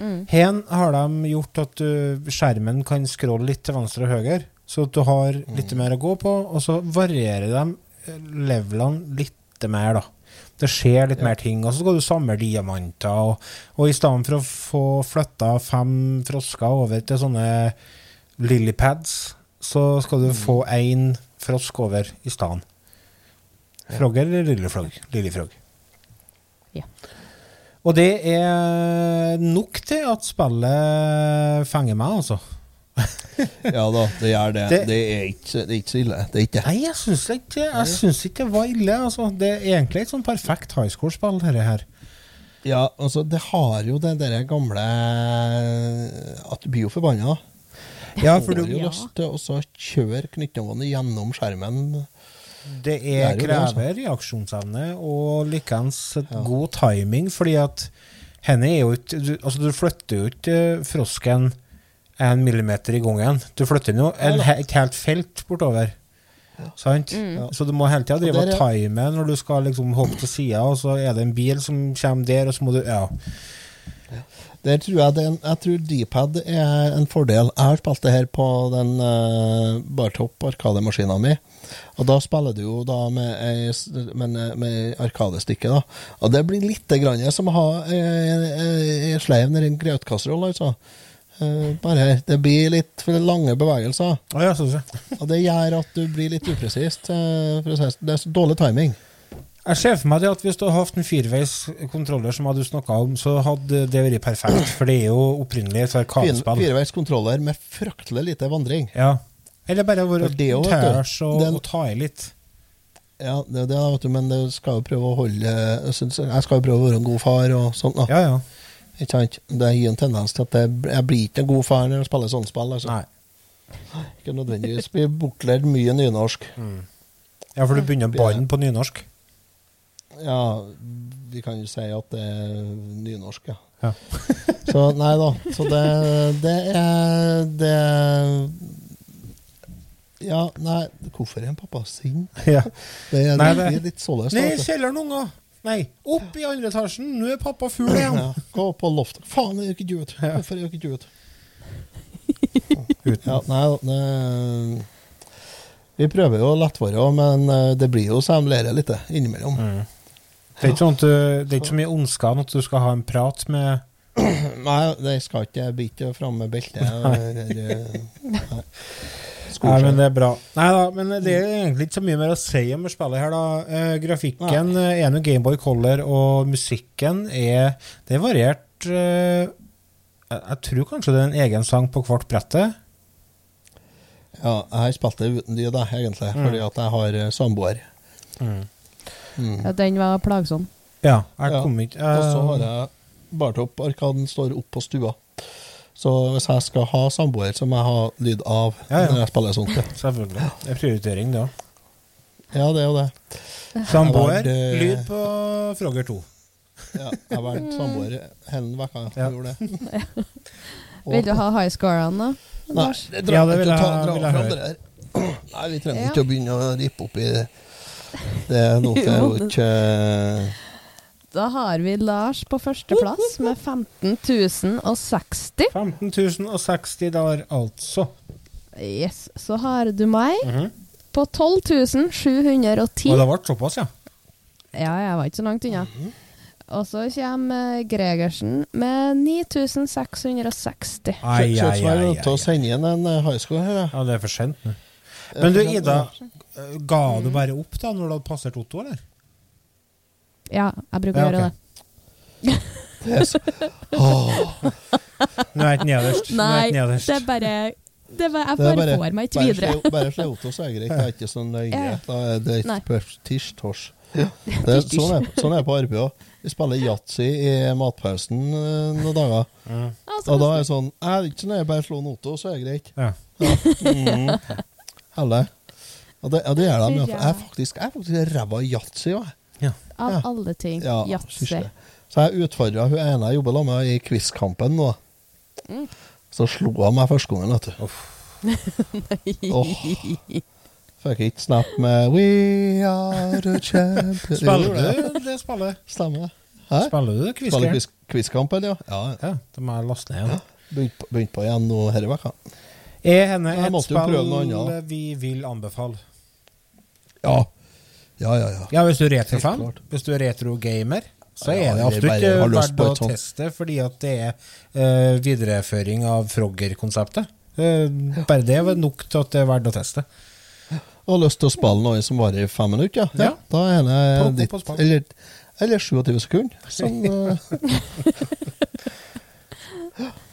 S2: Mm.
S1: Her har de gjort at du, skjermen kan scrolle litt til venstre og høyre, så at du har litt mer å gå på, og så varierer de eh, levelene litt mer, da. Det skjer litt mer ting, og så skal du samle diamanter, og, og i stedet for å få flytta fem frosker over til sånne lilypads, så skal du få én frosk over i stedet. Frogger eller lillefrog? Lillefrog.
S2: Ja.
S1: Og det er nok til at spillet fenger meg, altså.
S3: Ja da, det gjør det.
S1: Det-
S3: Det, er, ikke, det er ikke så ille. Det er ikke.
S1: Nei, jeg syns ikke, jeg syns ikke det var ille. Altså. Det er egentlig et sånn perfekt high score-spill, dette her.
S3: Ja, altså, det har jo det der gamle At du blir jo forbanna.
S1: Ja, for du,
S3: har lyst til å kjøre knyttnevene gjennom skjermen.
S1: Det
S3: er det, altså.
S1: krever reaksjonsevne og likeens et god timing, fordi at henne er jo ikke Altså, du flytter jo ikke eh, frosken en millimeter i gangen. Du flytter jo
S3: Ja
S1: et helt felt bortover. Sant? Så du må hele tida drive
S3: Og
S1: time når du skal liksom hoppe til sida, og så er det en bil som kommer der, og så må du Ja.
S3: Der tror jeg, det er en, jeg tror D-pad er en fordel. Jeg har spilt det her på den uh, Bartop arkademaskina mi. Og da spiller du jo da med, ei s- med, med arkadestikke, da. Og det blir litt grann som å ha ei sleiv nedi en grøtkasseroll, altså. Uh, bare her. Det blir litt for lange bevegelser.
S1: Oh, ja.
S3: Og det gjør at du blir litt upresist. eh, det. Det er så dårlig timing.
S1: Jeg ser for meg det at hvis du hadde hatt en fireveis kontroller, som du snakka om, så hadde det vært perfekt. For det er jo opprinnelig et arkadespill.
S3: Fireveis kontroller med fryktelig lite vandring.
S1: Ja. Eller bare være
S3: tørs du,
S1: og,
S3: den-
S1: og ta i litt.
S3: Ja, det det, vet du, men det skal jo prøve å holde Jeg, synes, jeg skal jo prøve å være en god far og sånt. Da.
S1: Ja, ja.
S3: Ikke sant? Det gir en tendens til at jeg, jeg blir ikke en god far når jeg spiller sånne spill. Altså.
S1: Nei.
S3: Ikke nødvendigvis. Blir bortlært mye nynorsk.
S1: Ja, for du begynner å banne på nynorsk.
S3: Ja, vi kan jo si at det er nynorsk, ja.
S1: Ja.
S3: Så nei da. Så det, det er Det Ja, nei, hvorfor er en pappa sint?
S1: Ja.
S3: Det er,
S1: Nei,
S3: blir litt således.
S1: Ned i kjelleren, unger! Nei, opp i andre etasjen! Nå er pappa full igjen!
S3: Ja, gå på loftet. Faen, jeg gjør ikke ut. Hvorfor gjør ikke ut?
S1: Uten.
S3: Ja, nei, det, vi prøver jo å lettvære, men eh, det blir jo lærer litt innimellom. innimellom.
S1: Det er ikke sånn at du, det er ikke så mye ondskap at du skal ha en prat med
S3: Nei, det skal ikke jeg ikke fram med beltet. nei.
S1: Nei, men det er bra. Nei da, men det er egentlig ikke så mye mer å si om spillet her, da. Eh, grafikken eh, er nå Gameboy Color, og musikken er Det er variert eh, jeg, tror kanskje det er en egen sang på hvert brettet.
S3: Ja, jeg har spilt det uten de, da, egentlig,
S1: Mm.
S3: fordi at jeg har eh, samboer. Mm.
S2: Ja, den var plagsom.
S1: Ja, jeg
S3: Ja.
S1: kom ikke
S3: Og så har jeg bartopparkaden står opp på stua. Så hvis jeg skal ha samboer, så må jeg ha lyd av
S1: Ja, ja.
S3: når jeg spiller sånt.
S1: Selvfølgelig. Det er prioritering, det òg.
S3: Ja, det er jo det.
S1: Samboer,
S3: eh,
S1: lyd på Frogger 2.
S3: Ja, jeg har vært samboer hele uka.
S1: Ja.
S3: Jeg gjorde det. Og-
S2: Vil du ha high scorene, da?
S3: Nei,
S2: det
S3: det
S1: Ja, det vil
S3: jeg, ta- dra
S1: vil jeg høre.
S3: Nei, vi trenger
S2: Ja.
S3: ikke å begynne å rippe opp i det. Det er noe er jo ikke
S2: Da har vi Lars på førsteplass med 15 060.
S1: 15 060 dollar, altså.
S2: Yes. Så har du meg
S1: Mhm.
S2: på 12 710.
S1: Og det ble såpass, ja.
S2: Ja, jeg var ikke så langt unna.
S1: Mhm.
S2: Og så kommer Gregersen med 9660.
S1: Ai,
S3: ai,
S1: ai,
S3: ai, jeg
S1: ai,
S3: å sende inn en eh, high school her. jeg.
S1: Ja, det er for sent. Men du, Ida,
S3: ja.
S1: eh, ga du bare opp da når du hadde passert Otto, eller?
S2: Ja, jeg bruker
S1: Ja,
S2: å gjøre det.
S3: Åh,
S1: Nå er jeg ikke nederst. Nå er
S2: Nei,
S1: ikke nederst.
S2: det er bare det er bare, Jeg
S3: det
S2: bare, får meg ikke videre.
S3: Bare slå Otto, så er det greit. Det er ikke så nøye. Da er det
S2: Nei.
S3: tirsj-tors. Det er, sånn, er, sånn er jeg på arbeid òg. Vi spiller yatzy i matpausen eh, noen dager. Og da er det sånn Jeg er ikke så nøye, bare slå en Otto, så er det greit.
S1: Ja.
S3: Mm. Helle. Og det, ja, det gjør de. ja.
S2: Ja.
S3: Jeg er faktisk, jeg er faktisk ræva i yatzy òg.
S2: Av
S3: Ja.
S2: alle ting.
S3: Ja,
S2: Yatzy.
S3: Så jeg utfordra hun ene jeg jobber sammen med i quizkampen nå.
S2: Mm.
S3: Så slo hun meg første gangen, vet du. Åh. Fikk ikke snap med We are the champions.
S1: Spiller du det spillet?
S3: Stemmer. Hæ?
S1: Spiller du Quizkampen?
S3: Quiz, quizkampen, ja. ja.
S1: Ja, det må jeg laste ned igjen.
S3: Begynt på, begynt på igjen nå denne veka.
S1: Er henne et spill vi vil anbefale?
S3: Ja. Ja, ja, ja.
S1: Ja, hvis du er retrofan, hvis du er retrogamer, så er det absolutt verdt å teste, fordi at det er uh, videreføring av Frogger-konseptet. Uh, bare det var nok til at det er verdt å teste.
S3: Og har lyst til å spille noe som varer i fem minutter, ja.
S1: Ja.
S3: Da er det ditt. Eller, eller 27 sekunder. Som, eh,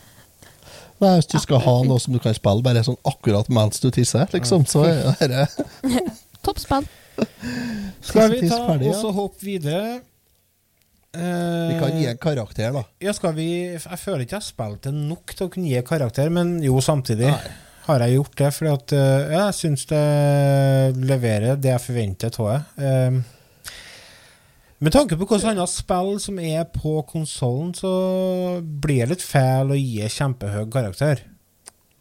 S3: Nei, hvis du skal ha noe som du kan spille bare sånn akkurat mens du tisser, liksom, så er det
S2: Toppspill.
S1: Skal vi ta og så hoppe videre? Eh,
S3: Vi kan gi en karakter, da.
S1: Ja, skal vi Jeg føler ikke jeg har spilt det nok til å kunne gi karakter, men jo, samtidig har jeg gjort det, at eh, ja, jeg syns det leverer det jeg forventer av det. Med tanke på hvilke andre spill som er på konsollen, så blir det litt feil å gi kjempehøy karakter.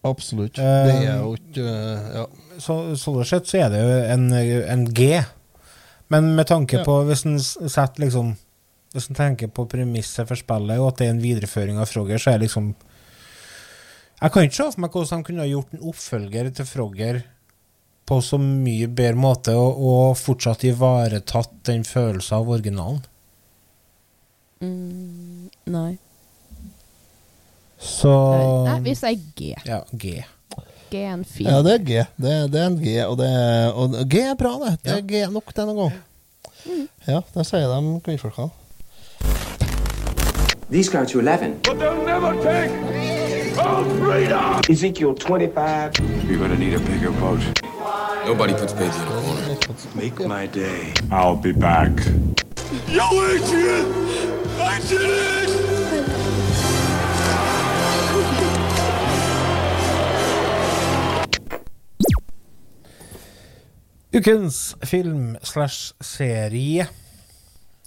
S3: Absolutt.
S1: Eh,
S3: Det er jo ikke eh, Ja.
S1: Så, sånn sett så er det jo en, en G. Men med tanke
S3: Ja.
S1: på Hvis en setter liksom Hvis en tenker på premisset for spillet, og at det er en videreføring av Frogger, så er det liksom Jeg kan ikke se for meg hvordan de kunne ha gjort en oppfølger til Frogger på så mye bedre måte, og, og fortsatt ivaretatt den følelsen av originalen.
S2: Mm, nei.
S1: Så
S2: Nei, vi sier G.
S1: Ja, G.
S2: G er en fin.
S3: Ja, det er G. Det, er- det er en G, og, det er, og G er bra, det. Det er G nok denne gang. Ja, det sier de kvinnfolkene.
S8: These go to 11.
S5: But they'll never take our freedom!
S8: Ezekiel 25.
S9: You're gonna need a bigger boat.
S10: Nobody puts baby in a corner.
S9: Make my day. I'll be back.
S5: Yo, Adrian! I did it!
S1: Ukens film slash serie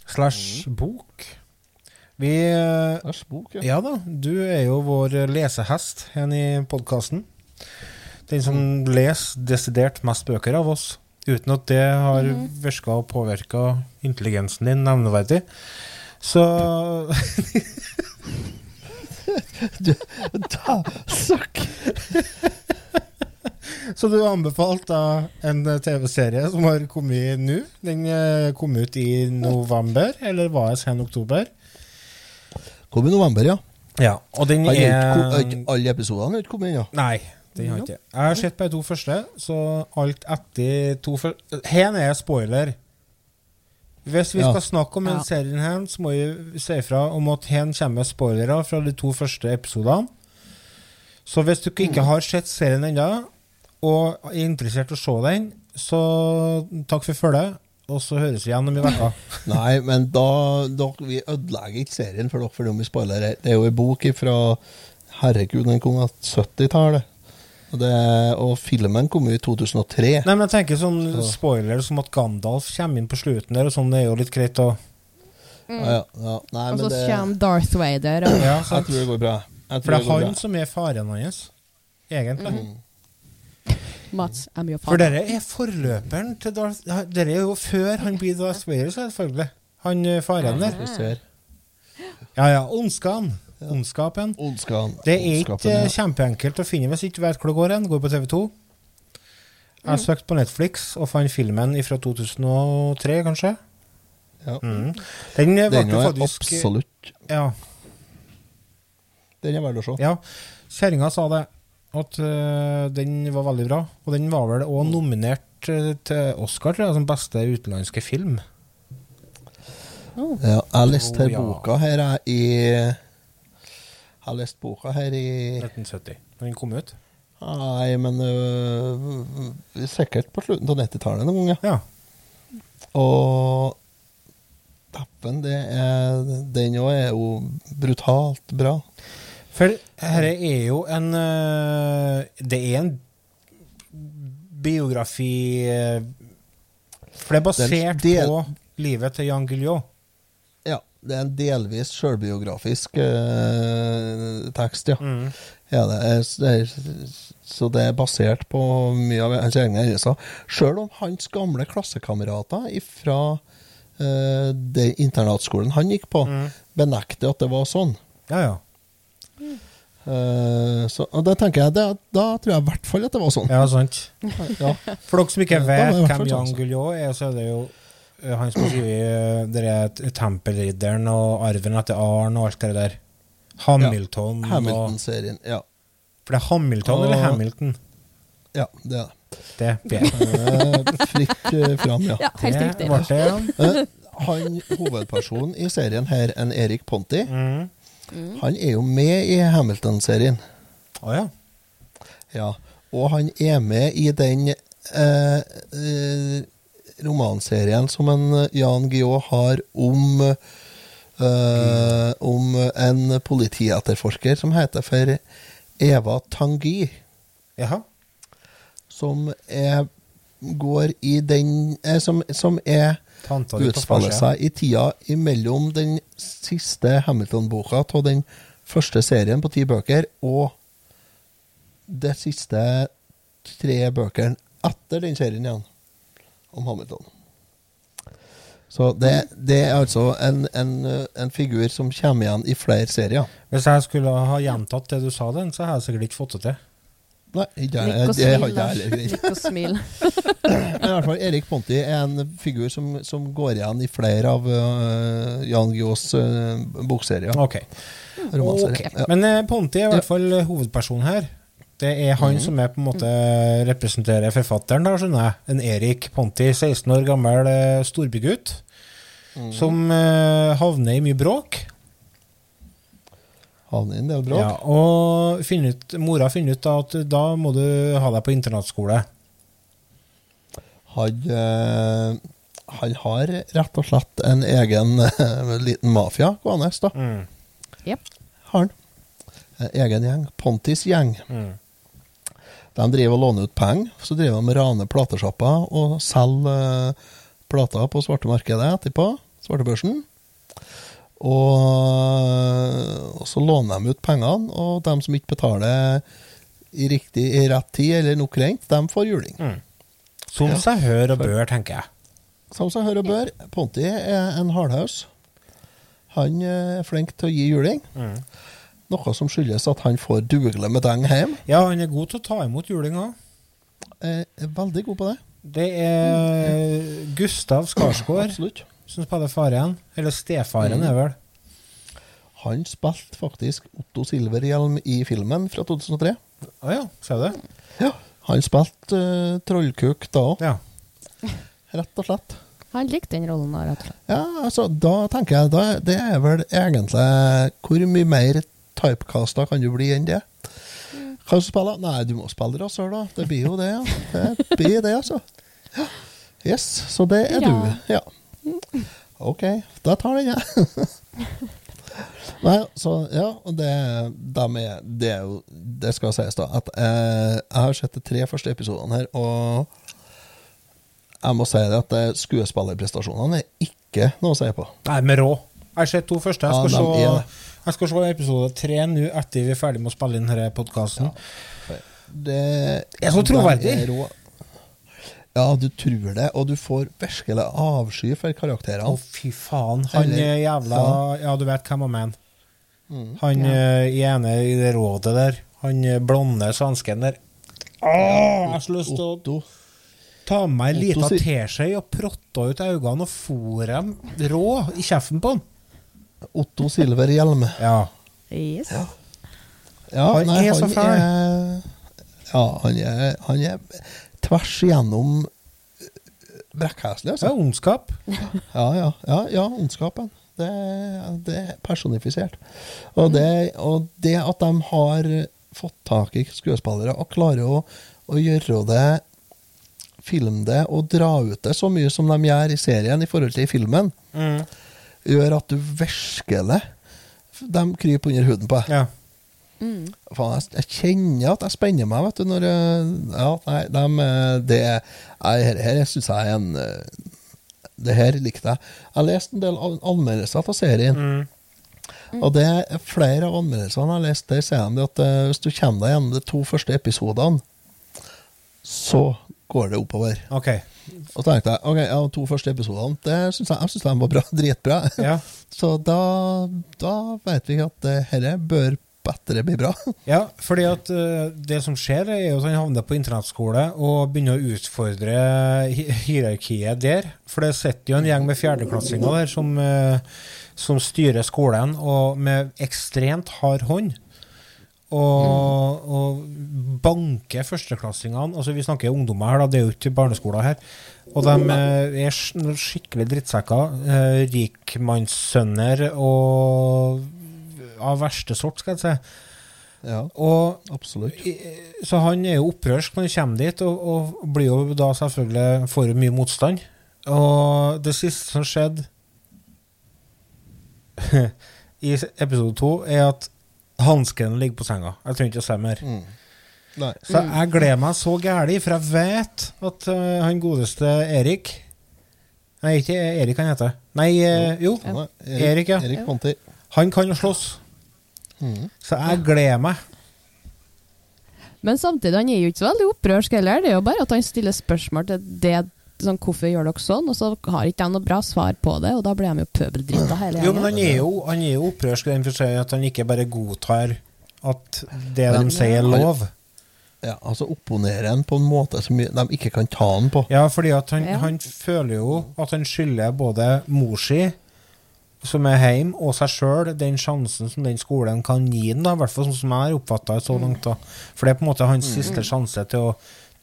S1: slash mm. bok. Vi
S3: Æsj, bok, ja.
S1: Ja da, du er jo vår lesehest her i podkasten. Den som leser desidert mest bøker av oss. Uten at det har virka og påvirka intelligensen din nevneverdig. Så
S3: Da, søkk!
S1: Så du anbefalte en TV-serie som har kommet nå. Den eh, kom ut i november, eller var det sen oktober?
S3: Kom i november, ja.
S1: Ja, og den er
S3: ikke Alle episodene har ikke kommet ennå.
S1: Nei, Den har ikke jeg. Jeg har sett bare to første, så alt etter to første Her er spoiler. Hvis vi
S3: Ja.
S1: skal snakke om den
S2: Ja.
S1: serien her, så må vi si ifra om at her kommer spoilere fra de to første episodene. Så hvis du ikke har sett serien ennå, og er interessert i å se den, så takk for følget, og så høres vi igjen om en uke.
S3: Nei, men da, da Vi ødelegger ikke serien for dere fordi om vi spoiler her. Det er jo ei bok fra Herregud, den kom på 70-tallet. Og, det- og filmen kom jo i 2003.
S1: Nei, men jeg tenker sånn
S3: Så-
S1: spoiler som at Gandalf kommer inn på slutten der, og sånn, det er jo litt greit å
S3: mm. ja, ja. Nei,
S2: Og så
S3: det,
S2: kommer Darth Vader. Og,
S1: Ja,
S3: jeg tror det går bra. Jeg
S1: For det er han
S3: bra.
S1: som er faren hans, egentlig.
S2: Mats, I'm your
S1: For dere er forløperen til Darth Dere er jo før han blir Darth Vader, selvfølgelig. Han eh, faren der. Ja ja, Ondskan. Ondskapen.
S3: Ondskapen.
S1: Det er ikke
S3: ja.
S1: eh, kjempeenkelt å finne hvis du ikke vet hvor det går hen. Går på TV2. Jeg søkte på Netflix og fant filmen fra 2003, kanskje.
S3: Ja.
S1: Mm. Den ble
S3: Den er
S1: faktisk
S3: absolutt
S1: Ja.
S3: Den er verdt å se.
S1: Ja, kjerringa sa det. At uh, den var veldig bra. Og den var vel òg nominert øh, til Oscar tror jeg, som beste utenlandske film.
S3: Ja, jeg har lest her
S1: Oh, ja.
S3: boka her er i Jeg har lest boka her i
S1: 1970, når den kom ut.
S3: Nei, men uh, sikkert på slutten av 90-tallet en gang, ja.
S1: Ja.
S3: Og Dappen, det er Den òg er jo brutalt bra.
S1: For dette er jo en øh, Det er en biografi øh, For det er basert
S3: Det er del-
S1: på livet til Jan Guillou.
S3: Ja, det er en delvis sjølbiografisk øh, tekst, ja.
S1: Mm.
S3: ja det er, det er, så det er basert på mye av hans egne hendelser. Sjøl om hans gamle klassekamerater fra uh, internatskolen han gikk på,
S1: Mm.
S3: benekter at det var sånn.
S1: Ja, ja.
S3: Eh, så, og da tenker jeg, det, da tror jeg i hvert fall at det var sånn.
S1: Ja, sant.
S3: Ja.
S1: For dere som ikke vet hvem Jan
S3: sånn.
S1: Guillou er, så er det jo øh, han som skriver det er Tempelridderen og Arven etter Arn og alt det der. Hamilton Ja.
S3: Hamilton-serien. Ja.
S1: For det er Hamilton eller Hamilton?
S3: ja, det er det.
S1: Det er.
S3: Eh, Fritt eh, fram, ja.
S2: Ja, helt riktig.
S1: det.
S3: Eh, han hovedpersonen i serien her, en Erik Ponti,
S1: Mm.
S3: Han er jo med i Hamilton-serien.
S1: Å ja.
S3: Ja, og han er med i den eh, eh, romanserien som en eh, Jan Guillaud har om eh, om en politietterforsker som heter for Eva Tanguy,
S1: Jaha.
S3: som er går i den eh, som, som er utspiller seg i tida imellom den siste Hamilton-boka av den første serien på ti bøker og de siste tre bøkene etter den serien igjen om Hamilton. Så det, det er altså en, en, en figur som kommer igjen i flere serier.
S1: Hvis jeg skulle ha gjentatt det du sa, den, så har jeg sikkert ikke fått det til.
S3: Nei, ikke jeg. Har ikke heller.
S2: Nikk og smil.
S3: Men i hvert fall Erik Ponti er en figur som, som går igjen i flere av uh, Jan Guillous uh, bokserier.
S1: Okay.
S3: Romanserier.
S1: Ok.
S3: Ja.
S1: Men uh, Ponti er i hvert fall eh, hovedpersonen her. Det er han
S3: mm.
S1: som er på en måte representerer forfatteren, da, skjønner jeg. En Erik Ponti, 16 år gammel eh, storbygutt,
S3: mm.
S1: som eh, havner i mye bråk.
S3: Havner i en del bråk.
S1: Ja, og finner ut, mora finner ut da at da må du ha deg på internatskole.
S3: Han, eh, han har rett og slett en egen øh, liten mafia gående, da.
S1: Mm.
S2: Yep.
S3: Har han. En egen gjeng. Pontis gjeng.
S1: Mm.
S3: De driver og låner ut penger. Så driver de og raner platesjapper og selger øh, plater på svartemarkedet etterpå. Svartebørsen. Og, og så låner de ut pengene, og de som ikke betaler i, riktig, i rett tid eller nok rent, de får juling.
S1: Mm. Som
S3: Ja.
S1: seg hør og bør, tenker jeg.
S3: Som seg hør og bør, Ponti er en hardhaus. Han eh, er flink til å gi juling.
S1: Mm.
S3: Noe som skyldes at han får dugle med deng hjem.
S1: Ja, han er god til å ta imot juling òg.
S3: Er veldig god på det.
S1: Det er Gustav Skarsgård
S3: Absolutt.
S1: Som spiller faren. Eller stefaren, er vel.
S3: Han spilte faktisk Otto Silverhjelm i filmen fra 2003.
S1: Å ja, ser du det?
S3: Ja, han spilte uh, trollkuk da òg.
S1: Ja.
S3: Rett og slett.
S2: Han likte den rollen da, rett og slett.
S3: Ja, altså, da tenker jeg da, Det er vel egentlig Hvor mye mer typecasta kan du bli enn det? Hva skal du spille? Nei, du må spille rasshøl, da. Det blir jo det, ja. Det blir det, altså. Ja. Yes, så det er du. Ja. OK, da tar den, jeg. Nei, så ja, det, de er, det er jo Det skal sies, da, at eh, jeg har sett de tre første episodene her, og jeg må si det at det- skuespillerprestasjonene er ikke noe å si på.
S1: Nei, men rå. Jeg har sett to første. Jeg skal,
S3: er
S1: se, jeg skal se episode tre nå etter vi er ferdig med å spille inn denne podkasten.
S3: Det
S1: er så troverdig.
S3: Ja, du tror det, og du får virkelig avsky for karakterene.
S1: Å, fy faen. Han
S3: Eller-
S1: er jævla. Ja, du vet hvem jeg mener.
S3: Mm.
S1: Han eh, ene i det rådet der. Han eh, blonde svensken der. Åh, jeg har så lyst til å
S3: Otto.
S1: ta med meg ei lita teskje og protta ut øynene og fôre dem rå i kjeften på han.
S3: Otto Silver Hjelme.
S1: Ja.
S2: Yes.
S3: Ja,
S1: Han
S3: nei,
S1: er så
S3: han
S1: fæl.
S3: er- Ja, han er, han er tvers igjennom brekkheslig, altså.
S1: Ja, ondskap.
S3: Ja, ja, ja, ja ondskapen. Det, det er personifisert. Og det, og det at de har fått tak i skuespillere og klarer å, å gjøre det Filme det og dra ut det så mye som de gjør i serien i forhold til i filmen,
S1: Mm.
S3: gjør at du virkelig De kryper under huden på deg.
S1: Ja.
S3: Faen, jeg, jeg kjenner at jeg spenner meg, vet du, når Ja, nei, dem, eh, det Nei, her, her syns jeg er en eh, Det her likte jeg. Jeg har lest en del an- anmeldelser av serien.
S1: Mm.
S3: Og det er flere av anmeldelsene jeg har lest, der sier de at eh, hvis du kommer deg gjennom de to første episodene, så går det oppover.
S1: OK.
S3: Og tenkte jeg ok, ja, to første episodene det synes jeg, jeg synes de var bra, dritbra.
S1: Ja.
S3: Så da, da vet vi at det herre at det blir bra.
S1: Ja, fordi at uh, det som skjer, er jo at han havner på internatskole og begynner å utfordre hi- hierarkiet der. For det sitter jo en gjeng med fjerdeklassinger der som, uh, som styrer skolen, og med ekstremt hard hånd. Og, og banker førsteklassingene Altså Vi snakker ungdommer her, da, det er jo ikke barneskoler her. Og de eh, er skikkelig drittsekker. Rikmannssønner og av verste sort, skal jeg si.
S3: Ja,
S1: Og
S3: absolutt.
S1: Så han er jo opprørsk når han kommer dit, og, og blir jo da selvfølgelig får mye motstand. Og det siste som skjedde i episode to, er at hansken ligger på senga. Jeg trenger ikke å si mer.
S3: Nei.
S1: Så jeg gleder meg så gæli, for jeg vet at uh, han godeste Erik Nei, ikke Erik han heter. Nei, uh, jo.
S3: Ja.
S1: Erik, ja.
S3: Erik Ponti.
S1: Han kan jo slåss.
S3: Mhm.
S1: Så jeg gleder meg.
S2: Men samtidig, han er jo ikke så veldig opprørsk heller. Det er jo bare at han stiller spørsmål til det sånn, Hvorfor gjør dere sånn? Og så har ikke de noe bra svar på det, og da blir de jo pøbeldritta hele
S1: Jo, men han
S2: gjengen.
S1: er jo, han er jo opprørsk i den forstand at han ikke bare godtar at det
S3: Han-
S1: de sier, er lov.
S3: Ja, altså opponerer han på en måte som de ikke kan ta han på.
S1: Ja, fordi at han,
S2: Ja.
S1: han føler jo at han skylder både mor si, som er hjemme, og seg sjøl den sjansen som den skolen kan gi ham, i hvert fall sånn som jeg har oppfatta det så langt. da. For det er på en måte hans siste sjanse til å,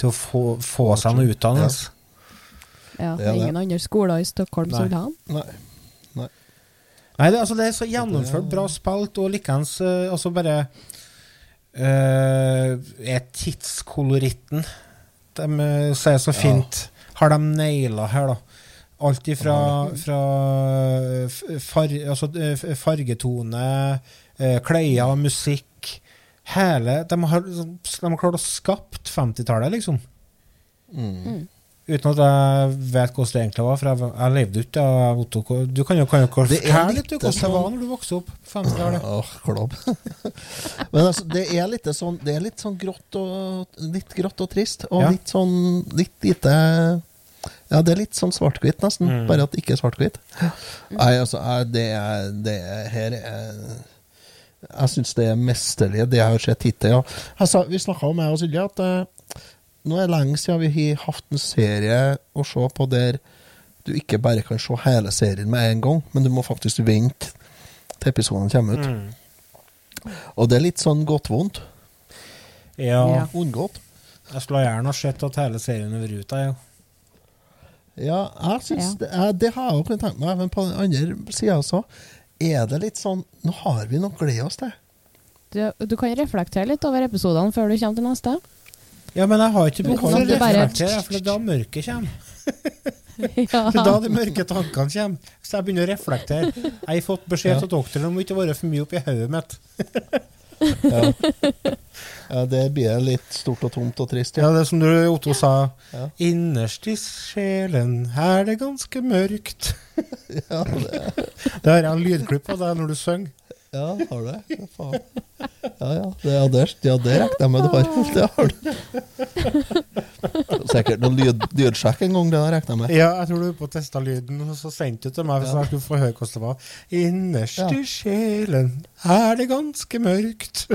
S1: til å få, få seg noe utdannelse.
S2: Ja, det
S3: er
S2: ingen andre skoler i Stockholm
S1: Nei.
S2: som vil ha han.
S3: Nei. Nei.
S1: Nei, det, altså, det er så gjennomført, bra spilt, og likeens uh, altså bare uh, Er tidskoloritten De eh, sier så fint Har de naila her, da. Alt ifra fra far, altså, eh, fargetone, uh, klær, musikk Hele De har, de har klart å skapt 50-tallet, liksom.
S3: Mm.
S1: Uten at jeg vet hvordan det egentlig var, for jeg, jeg levde ikke da. Otto. Du kan jo, kan jo
S3: Det
S1: fortelle
S3: litt
S1: hvordan det
S3: sånn-
S1: var når du vokste opp på 50-tallet.
S3: Åh, klobb. Men altså, det er litt sånn, det er litt sånn grått og, litt grått og trist, og
S1: Ja.
S3: litt sånn litt lite Ja, det er litt sånn svart-hvitt, nesten.
S1: Mm.
S3: Bare at det ikke er svart-hvitt. Nei, altså, det er Det er, her er Jeg syns det er mesterlig, det jeg har sett hittil. Ja. Altså, vi snakka om, jeg og Silje, at uh, nå er det lenge siden vi har hatt en serie å se på der du ikke bare kan se hele serien med en gang, men du må faktisk vente til episoden kommer ut.
S1: Mm.
S3: Og det er litt sånn godt vondt.
S1: Ja.
S3: Unngått.
S1: Jeg skulle gjerne sett at hele serien er vært ute, ja.
S3: Ja, jeg synes
S2: Ja.
S3: det, jeg, det har jeg kunnet tenke meg, men på den andre sida også, er det litt sånn Nå har vi noe å glede oss til.
S2: Du, du kan reflektere litt over episodene før du kommer til neste.
S1: Ja, men jeg har ikke behov for å reflektere, for det er da mørket kommer.
S2: ja.
S1: Det er da de mørke tankene kommer. Så jeg begynner å reflektere. Jeg har fått beskjed
S3: Ja.
S1: doktoren om å ikke være for mye oppi hodet mitt.
S3: Ja. ja, det blir litt stort og tomt og trist.
S1: Ja, det er som du, Otto sa.
S3: Ja.
S1: Innerst i sjelen er det ganske mørkt.
S3: Ja, det,
S1: Det har jeg en lydklipp av deg når du synger.
S3: Ja har du det? Ja, faen. Ja, ja. Det, ja, det, ja, det regner jeg med du har. Det har du. Sikkert noe lyd, lydsjekk en gang, det har jeg med.
S1: Ja, jeg tror du er på å teste lyden, og så sendte du til meg så jeg skulle få høre hvordan det var. Innerst
S3: Ja.
S1: i sjelen er det ganske mørkt.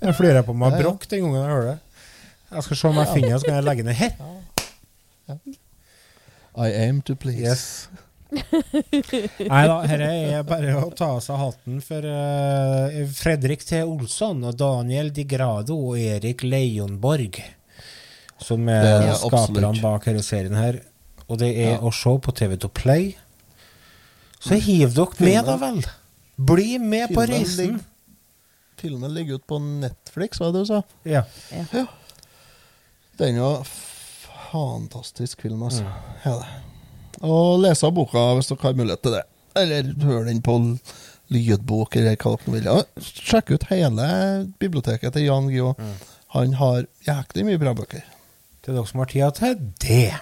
S1: jeg flirer på meg
S3: Ja, ja.
S1: brokk den gangen jeg hører det. Jeg skal se om jeg finner det, så kan jeg legge ned her.
S3: I aim to please.
S1: Yes. Nei da, dette er bare å ta av seg hatten for uh, Fredrik T. Olsson og Daniel Di Grado og Erik Leionborg, som er
S3: er
S1: skaperne bak denne serien her. Og det er
S3: Ja.
S1: å se på TV2 Play. Så hiv dere med, da vel! Bli med på reisen.
S3: Filmen ligger ut på Netflix, var det du sa?
S1: Ja.
S3: Det er jo fantastisk film, altså. Ja, det. Og lese boka hvis dere har mulighet til det. Eller hør den på lydbok, eller hva dere vil. Sjekk ut hele biblioteket til Jan Guillou. Han har jæklig mye bra bøker.
S1: Til dere som har tida til det.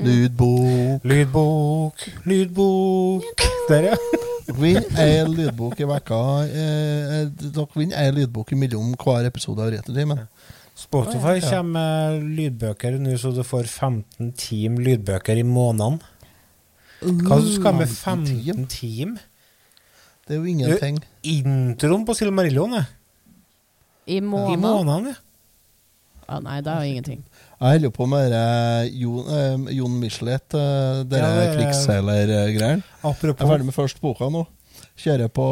S3: Lydbok.
S1: Lydbok, lydbok Der, ja.
S3: Vinn ei lydbok i vekka. Eh, dere vinner ei lydbok imellom hver episode av Returtimen.
S1: Spotify
S3: Ja.
S1: kommer med lydbøker nå, så du får 15 team lydbøker i måneden. Hva du skal med 15 team?
S3: Det er jo ingenting.
S1: Introen på Silmarillion, det.
S2: I
S1: I
S2: måneden?
S1: måneden, ja.
S2: Ah, nei, det er jo ingenting.
S3: Jeg holder på med det Jon, eh, Jon Michelet, uh, dere
S1: Ja, det er-
S3: krigsseilergreiene. Jeg er ferdig med første boka nå. Kjører på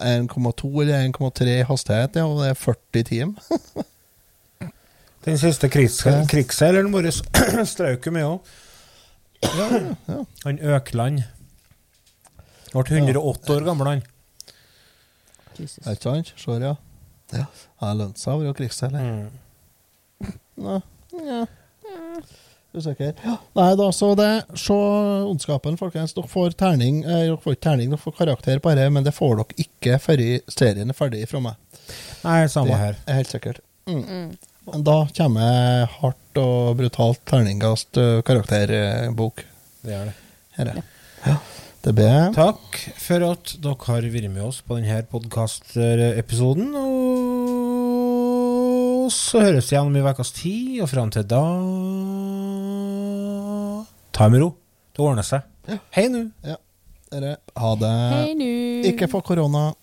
S3: eh, 1,2 eller 1,3 hastighet, ja, og det er 40 timer.
S1: den siste krigs
S3: Ja.
S1: krigsseileren vår strøk jo mye òg. Han Økland. Ble 108 år gammel, han.
S3: Er ikke sant? Ser ja. Ja. Det har lønt seg å være krigsseiler.
S1: Mm.
S3: Ja. ja. Usikker. Nei da, så det Se Ondskapen, folkens. Dere får terning. Eh, dere får ikke terning, dere får karakter på dette, men det får dere ikke før serien er ferdig fra meg.
S1: Nei, samme
S3: Det
S1: her.
S3: er helt sikkert. Mm. Men Da kommer hardt og brutalt terningkast eh, karakterbok.
S1: Det er det.
S3: Her er. Ja. Det ber
S1: Takk for at dere har vært med oss på denne podkastepisoden. Og så høres vi igjen om en ukes tid, og fram til da Ta det med ro. Det ordner seg. Hei nå.
S3: Ja. Dere, ha det.
S2: Hei nu.
S3: Ikke få korona.